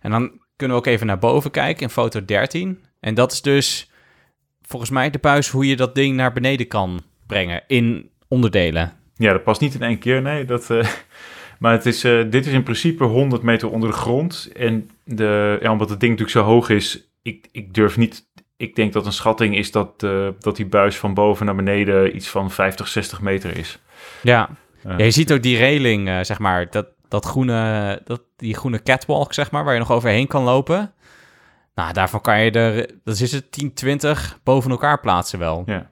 Speaker 1: En dan kunnen we ook even naar boven kijken in foto 13. En dat is dus volgens mij de buis hoe je dat ding naar beneden kan brengen in onderdelen.
Speaker 2: Ja, dat past niet in één keer, nee. Dat, uh, maar het is, uh, dit is in principe 100 meter onder de grond. En de, ja, omdat het ding natuurlijk zo hoog is, ik, ik durf niet ik denk dat een schatting is dat, uh, dat die buis van boven naar beneden iets van 50, 60 meter is.
Speaker 1: Ja, uh, ja je ziet ook die reling, uh, zeg maar, dat, dat groene, dat, die groene catwalk, zeg maar, waar je nog overheen kan lopen. Nou, daarvan kan je er, dat is het 10, 20 boven elkaar plaatsen wel.
Speaker 2: Ja.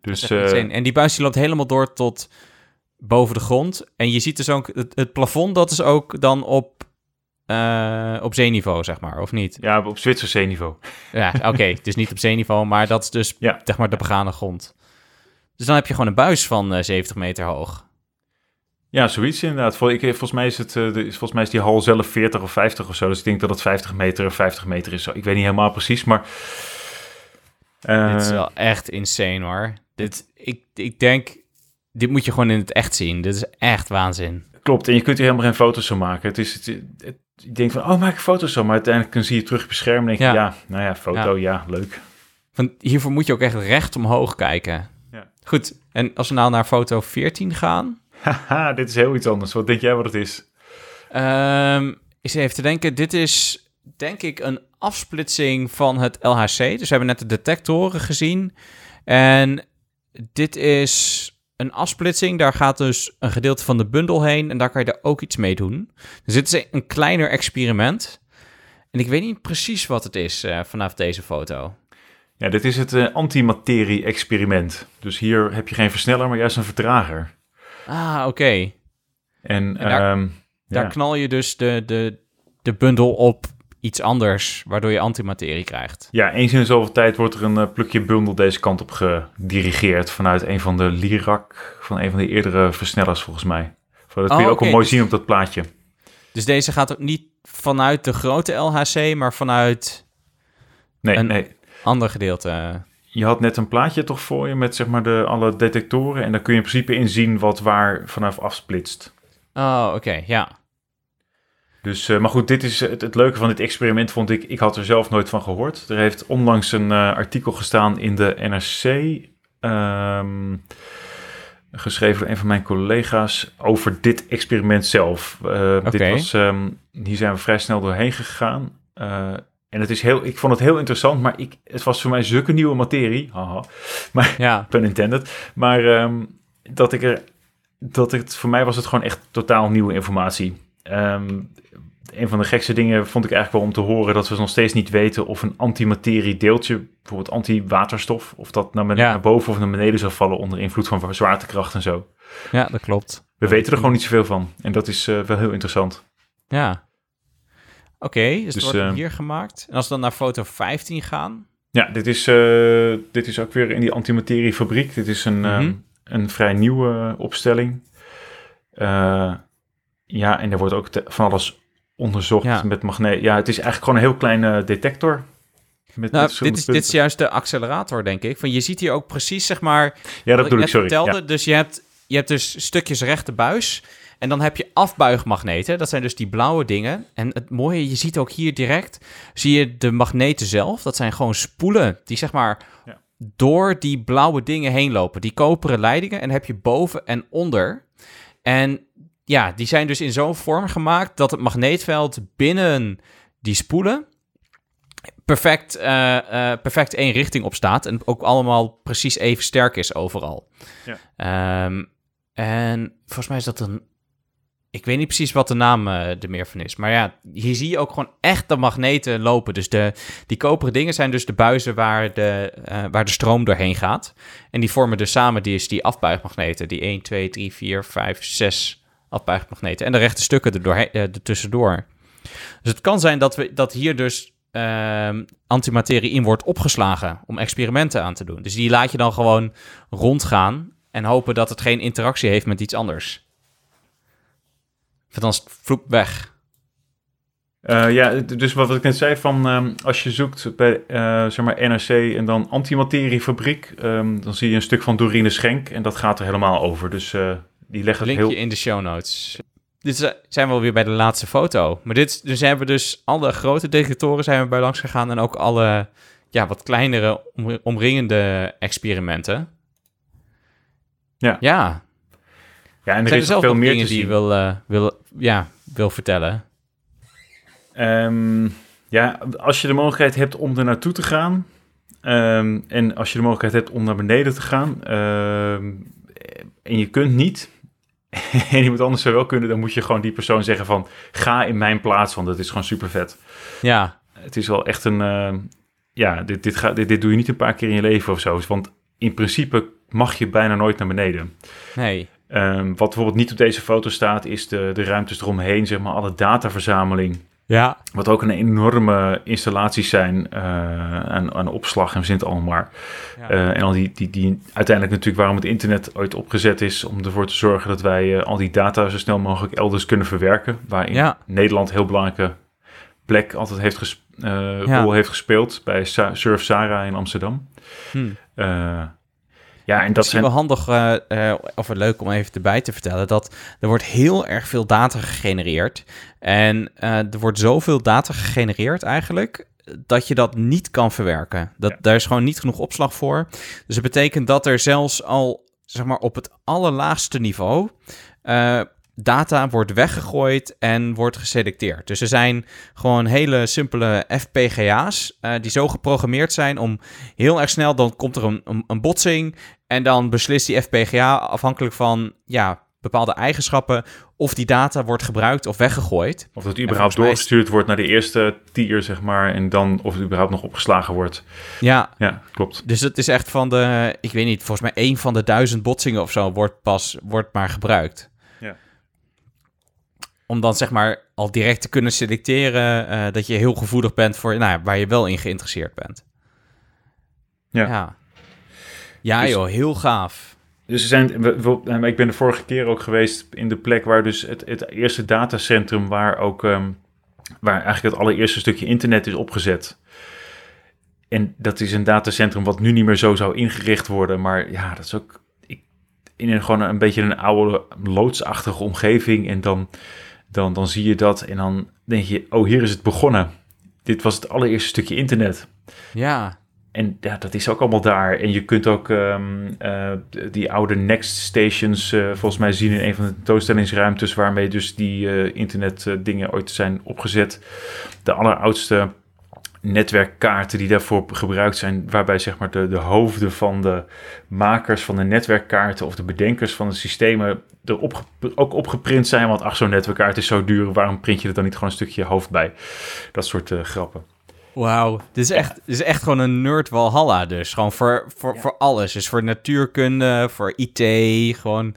Speaker 1: Dus, en die buis die loopt helemaal door tot boven de grond. En je ziet dus ook, het, het plafond, dat is ook dan op uh, op zeeniveau, zeg maar, of niet?
Speaker 2: Ja, op Zwitser zeeniveau.
Speaker 1: Ja, oké. Okay, dus niet op zeeniveau, maar dat is dus, ja. zeg maar, de begane grond. Dus dan heb je gewoon een buis van uh, 70 meter hoog.
Speaker 2: Ja, zoiets inderdaad. Vol, ik, volgens, mij is het, uh, de, volgens mij is die hal zelf 40 of 50 of zo. Dus ik denk dat het 50 meter of 50 meter is. Ik weet niet helemaal precies, maar...
Speaker 1: Dit is wel echt insane, hoor. Dit, ik, ik denk, dit moet je gewoon in het echt zien. Dit is echt waanzin.
Speaker 2: Klopt, en je kunt hier helemaal geen foto's van maken. Het is, het, het, ik denk van, oh, maak foto's zo. Maar uiteindelijk dan zie je terug op je scherm en denk je, ja, ja nou ja, foto, ja, ja leuk.
Speaker 1: Want hiervoor moet je ook echt recht omhoog kijken.
Speaker 2: Ja.
Speaker 1: Goed, en als we nou naar foto 14 gaan...
Speaker 2: Haha, dit is heel iets anders. Wat denk jij wat het is?
Speaker 1: Um, eens even te denken. Dit is, denk ik, een afsplitsing van het LHC. Dus we hebben net de detectoren gezien. En dit is een afsplitsing. Daar gaat dus een gedeelte van de bundel heen en daar kan je er ook iets mee doen. Dus dit is een kleiner experiment. En ik weet niet precies wat het is uh, vanaf deze foto.
Speaker 2: Ja, dit is het uh, antimaterie-experiment. Dus hier heb je geen versneller, maar juist een vertrager.
Speaker 1: Ah, oké.
Speaker 2: En, daar,
Speaker 1: um, daar knal je dus de, de, de bundel op iets anders, waardoor je antimaterie krijgt.
Speaker 2: Ja, eens in zoveel tijd wordt er een uh, plukje bundel deze kant op gedirigeerd vanuit een van de Lirac, van een van de eerdere versnellers volgens mij. Dat kun je oh, ook wel mooi dus, zien op dat plaatje.
Speaker 1: Dus deze gaat ook niet vanuit de grote LHC, maar vanuit
Speaker 2: nee, een nee.
Speaker 1: ander gedeelte.
Speaker 2: Je had net een plaatje toch voor je met zeg maar de, alle detectoren en daar kun je in principe in zien wat waar vanaf afsplitst.
Speaker 1: Oh, oké, ja.
Speaker 2: Dus, uh, maar goed, dit is het, het, leuke van dit experiment vond ik. Ik had er zelf nooit van gehoord. Er heeft onlangs een uh, artikel gestaan in de NRC. Um, geschreven door een van mijn collega's over dit experiment zelf. Uh, dit was, um, hier zijn we vrij snel doorheen gegaan. Uh, en het is heel, ik vond het heel interessant, maar ik, het was voor mij zulke nieuwe materie. Haha. Maar, ja. pun intended. Maar um, dat ik er, dat het, voor mij was het gewoon echt totaal nieuwe informatie. Um, een van de gekste dingen vond ik eigenlijk wel om te horen dat we nog steeds niet weten of een antimaterie deeltje, bijvoorbeeld anti-waterstof, of dat naar, naar, boven of naar beneden zou vallen onder invloed van zwaartekracht en zo.
Speaker 1: Ja, dat klopt.
Speaker 2: We weten er gewoon niet zoveel van. En dat is uh, wel heel interessant.
Speaker 1: Ja. Oké, okay, dus, dus het wordt uh, hier gemaakt. En als we dan naar foto 15 gaan?
Speaker 2: Ja, dit is, uh, dit is ook weer in die antimateriefabriek. Dit is een, mm -hmm. een vrij nieuwe opstelling. ja, en er wordt ook van alles onderzocht met magneet. Ja, het is eigenlijk gewoon een heel kleine detector.
Speaker 1: Met nou, dit, is, dit is juist de accelerator, denk ik. Van, je ziet hier ook precies, zeg maar...
Speaker 2: Ja, dat bedoel ik, sorry.
Speaker 1: Vertelde. Ja. Dus je hebt, je hebt dus stukjes rechte buis... En dan heb je afbuigmagneten. Dat zijn dus die blauwe dingen. En het mooie, je ziet ook hier direct, zie je de magneten zelf. Dat zijn gewoon spoelen die zeg maar ja. door die blauwe dingen heen lopen. Die koperen leidingen en heb je boven en onder. En ja, die zijn dus in zo'n vorm gemaakt dat het magneetveld binnen die spoelen perfect, uh, uh, perfect één richting op staat. En ook allemaal precies even sterk is overal. Ja. Um, en volgens mij is dat een. Ik weet niet precies wat de naam uh, er meer van is. Maar ja, hier zie je ook gewoon echt de magneten lopen. Dus de, die koperen dingen zijn dus de buizen waar de, waar de stroom doorheen gaat. En die vormen dus samen die, is die afbuigmagneten. Die 1, 2, 3, 4, 5, 6 afbuigmagneten. En de rechte stukken er, uh, er tussendoor. Dus het kan zijn dat, we, dat hier dus uh, antimaterie in wordt opgeslagen om experimenten aan te doen. Dus die laat je dan gewoon rondgaan en hopen dat het geen interactie heeft met iets anders. Want dan weg.
Speaker 2: Uh, ja, dus wat ik net zei van um, als je zoekt bij uh, zeg maar NRC en dan antimateriefabriek, um, dan zie je een stuk van Dorine Schenk en dat gaat er helemaal over. Dus die leggen
Speaker 1: Linkje
Speaker 2: heel...
Speaker 1: in de show notes. Dit zijn we weer bij de laatste foto. Maar dit, dus hebben we dus alle grote detectoren zijn we bij langs gegaan en ook alle ja, wat kleinere omringende experimenten.
Speaker 2: Ja.
Speaker 1: Ja.
Speaker 2: Ja, en er, is veel meer dingen
Speaker 1: die je wil, uh, wil, ja, wil vertellen.
Speaker 2: Um, ja, als je de mogelijkheid hebt om er naartoe te gaan. Um, en als je de mogelijkheid hebt om naar beneden te gaan. Um, en je kunt niet, en iemand anders zou wel kunnen, dan moet je gewoon die persoon zeggen van ga in mijn plaats, want dat is gewoon super vet.
Speaker 1: Ja.
Speaker 2: Het is wel echt een, uh, ja, dit, dit, ga, dit, dit doe je niet een paar keer in je leven of zo. Want in principe mag je bijna nooit naar beneden.
Speaker 1: Nee.
Speaker 2: Um, wat bijvoorbeeld niet op deze foto staat, is de, de ruimtes eromheen, zeg maar, alle dataverzameling.
Speaker 1: Ja.
Speaker 2: Wat ook een enorme installaties zijn uh, aan, aan opslag en verzint allemaal maar. Ja. Uh, en al die, die, die uiteindelijk natuurlijk waarom het internet ooit opgezet is om ervoor te zorgen dat wij uh, al die data zo snel mogelijk elders kunnen verwerken. Waarin ja. Nederland heel belangrijke plek altijd heeft ges ja. rol heeft gespeeld bij Surf Sarah in Amsterdam.
Speaker 1: Hmm.
Speaker 2: Ja, en dat
Speaker 1: is wel handig, uh, uh, of leuk om even erbij te vertellen, dat er wordt heel erg veel data gegenereerd. En uh, er wordt zoveel data gegenereerd eigenlijk, dat je dat niet kan verwerken. Dat, ja. Daar is gewoon niet genoeg opslag voor. Dus het betekent dat er zelfs al, zeg maar, op het allerlaagste niveau data wordt weggegooid en wordt geselecteerd. Dus er zijn gewoon hele simpele FPGA's uh, die zo geprogrammeerd zijn om heel erg snel, dan komt er een, een, een, botsing en dan beslist die FPGA afhankelijk van ja, bepaalde eigenschappen, of die data wordt gebruikt of weggegooid.
Speaker 2: Of dat überhaupt
Speaker 1: mij
Speaker 2: doorgestuurd wordt naar de eerste tier, zeg maar. En dan of het überhaupt nog opgeslagen wordt.
Speaker 1: Ja,
Speaker 2: Ja, klopt.
Speaker 1: dus het is echt van de, ik weet niet, volgens mij één van de duizend botsingen of zo wordt pas, wordt maar gebruikt. Om dan zeg maar al direct te kunnen selecteren eh, dat je heel gevoelig bent voor, nou ja, waar je wel in geïnteresseerd bent.
Speaker 2: Ja.
Speaker 1: Ja, ja
Speaker 2: Dus-
Speaker 1: joh, heel gaaf.
Speaker 2: Dus er zijn, we- we- eh, ik ben de vorige keer ook geweest in de plek waar dus het, het eerste datacentrum, waar ook, ehm, waar eigenlijk het allereerste stukje internet is opgezet. En dat is een datacentrum wat nu niet meer zo zou ingericht worden, maar ja, dat is ook ik, in een, gewoon een beetje een oude loodsachtige omgeving. En dan, dan, dan zie je dat en dan denk je, oh, hier is het begonnen. Dit was het allereerste stukje internet.
Speaker 1: Ja,
Speaker 2: En ja, dat is ook allemaal daar. En je kunt ook ehm, eh, die oude Next Stations eh, volgens mij zien in een van de tentoonstellingsruimtes waarmee dus die internet eh, dingen ooit zijn opgezet. De alleroudste netwerkkaarten die daarvoor gebruikt zijn, waarbij zeg maar de, de hoofden van de makers van de netwerkkaarten of de bedenkers van de systemen er op, ook opgeprint zijn. Want ach, zo'n netwerkkaart is zo duur, waarom print je er dan niet gewoon een stukje hoofd bij? Dat soort eh, grappen.
Speaker 1: wauw. Dit is echt, dit is echt gewoon een nerd walhalla dus. Gewoon voor, voor,
Speaker 2: Ja.
Speaker 1: voor alles. Dus voor natuurkunde, voor IT, gewoon...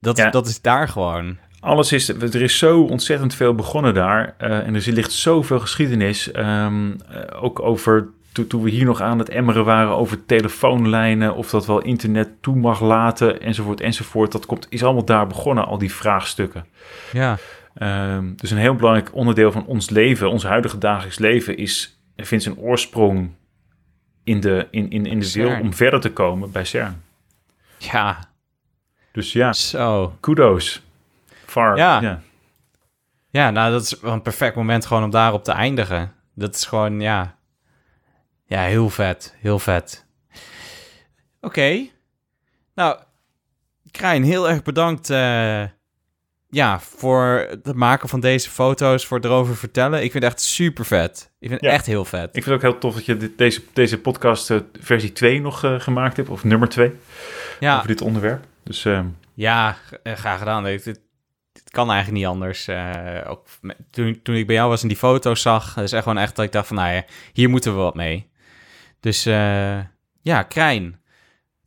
Speaker 1: Dat,
Speaker 2: Ja.
Speaker 1: dat is daar gewoon.
Speaker 2: Alles is, er is zo ontzettend veel begonnen daar. eh, en er ligt zoveel geschiedenis. ehm, eh, ook over, to- toen we hier nog aan het emmeren waren, over telefoonlijnen. Of dat wel internet toe mag laten, enzovoort, enzovoort. Dat komt, is allemaal daar begonnen, al die vraagstukken.
Speaker 1: Ja,
Speaker 2: Ehm, dus een heel belangrijk onderdeel van ons leven, ons huidige dagelijks leven, is, vindt zijn oorsprong in de, in, in, in de
Speaker 1: CERN.
Speaker 2: om verder te komen bij CERN.
Speaker 1: ja,
Speaker 2: Dus ja,
Speaker 1: zo.
Speaker 2: kudos.
Speaker 1: Ja.
Speaker 2: ja.
Speaker 1: Ja, nou, dat is wel een perfect moment gewoon om daarop te eindigen. Dat is gewoon, ja... Ja, heel vet. Heel vet. Oké. Nou, Krijn, heel erg bedankt... eh, ja, voor het maken van deze foto's, voor erover vertellen. Ik vind het echt super vet. Ik vind het
Speaker 2: Ja.
Speaker 1: echt heel vet.
Speaker 2: Ik vind het ook heel tof dat je dit, deze, deze podcast eh, versie 2 nog eh, gemaakt hebt, of nummer 2,
Speaker 1: Ja,
Speaker 2: over dit onderwerp. Dus ehm,
Speaker 1: ja graag gedaan. Dit, dit kan eigenlijk niet anders. Eh, ook met- toen, toen ik bij jou was en die foto's zag, dat is echt gewoon echt dat ik dacht van, nou ja, hier moeten we wat mee. Dus eh, ja, Krijn,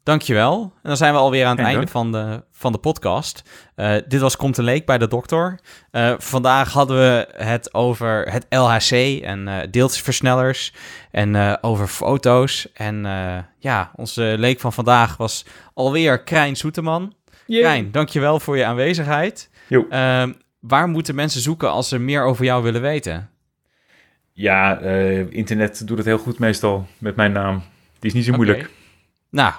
Speaker 1: dankjewel. En dan zijn we alweer aan het
Speaker 2: Geen
Speaker 1: einde
Speaker 2: dank.
Speaker 1: van de, van de podcast. Eh, dit was Komt een Leek bij de dokter. Vandaag hadden we het over het LHC en deeltjesversnellers en over foto's. En ja, onze leek van vandaag was alweer Krijn Soeteman. Krijn, dankjewel voor je aanwezigheid. Ehm, waar moeten mensen zoeken als ze meer over jou willen weten?
Speaker 2: ja, eh, internet doet het heel goed meestal met mijn naam. Die is niet zo moeilijk.
Speaker 1: Nou,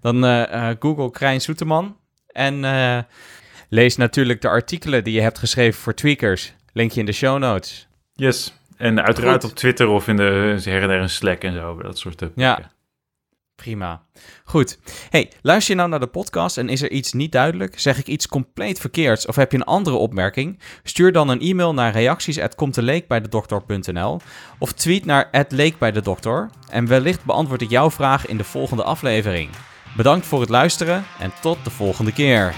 Speaker 1: dan eh, eh, Google Krijn Soeteman. En lees natuurlijk de artikelen die je hebt geschreven voor Tweakers. Linkje in de show notes.
Speaker 2: Yes. En uiteraard
Speaker 1: Goed.
Speaker 2: op Twitter of in de her en der een Slack en zo. Dat soort eh,
Speaker 1: Ja. Prima. Goed. Hey, luister je nou naar de podcast en is er iets niet duidelijk? Zeg ik iets compleet verkeerds of heb je een andere opmerking? Stuur dan een e-mail naar reacties@komteleekbijdedokter.nl of tweet naar @leekbijdedokter en wellicht beantwoord ik jouw vraag in de volgende aflevering. Bedankt voor het luisteren en tot de volgende keer.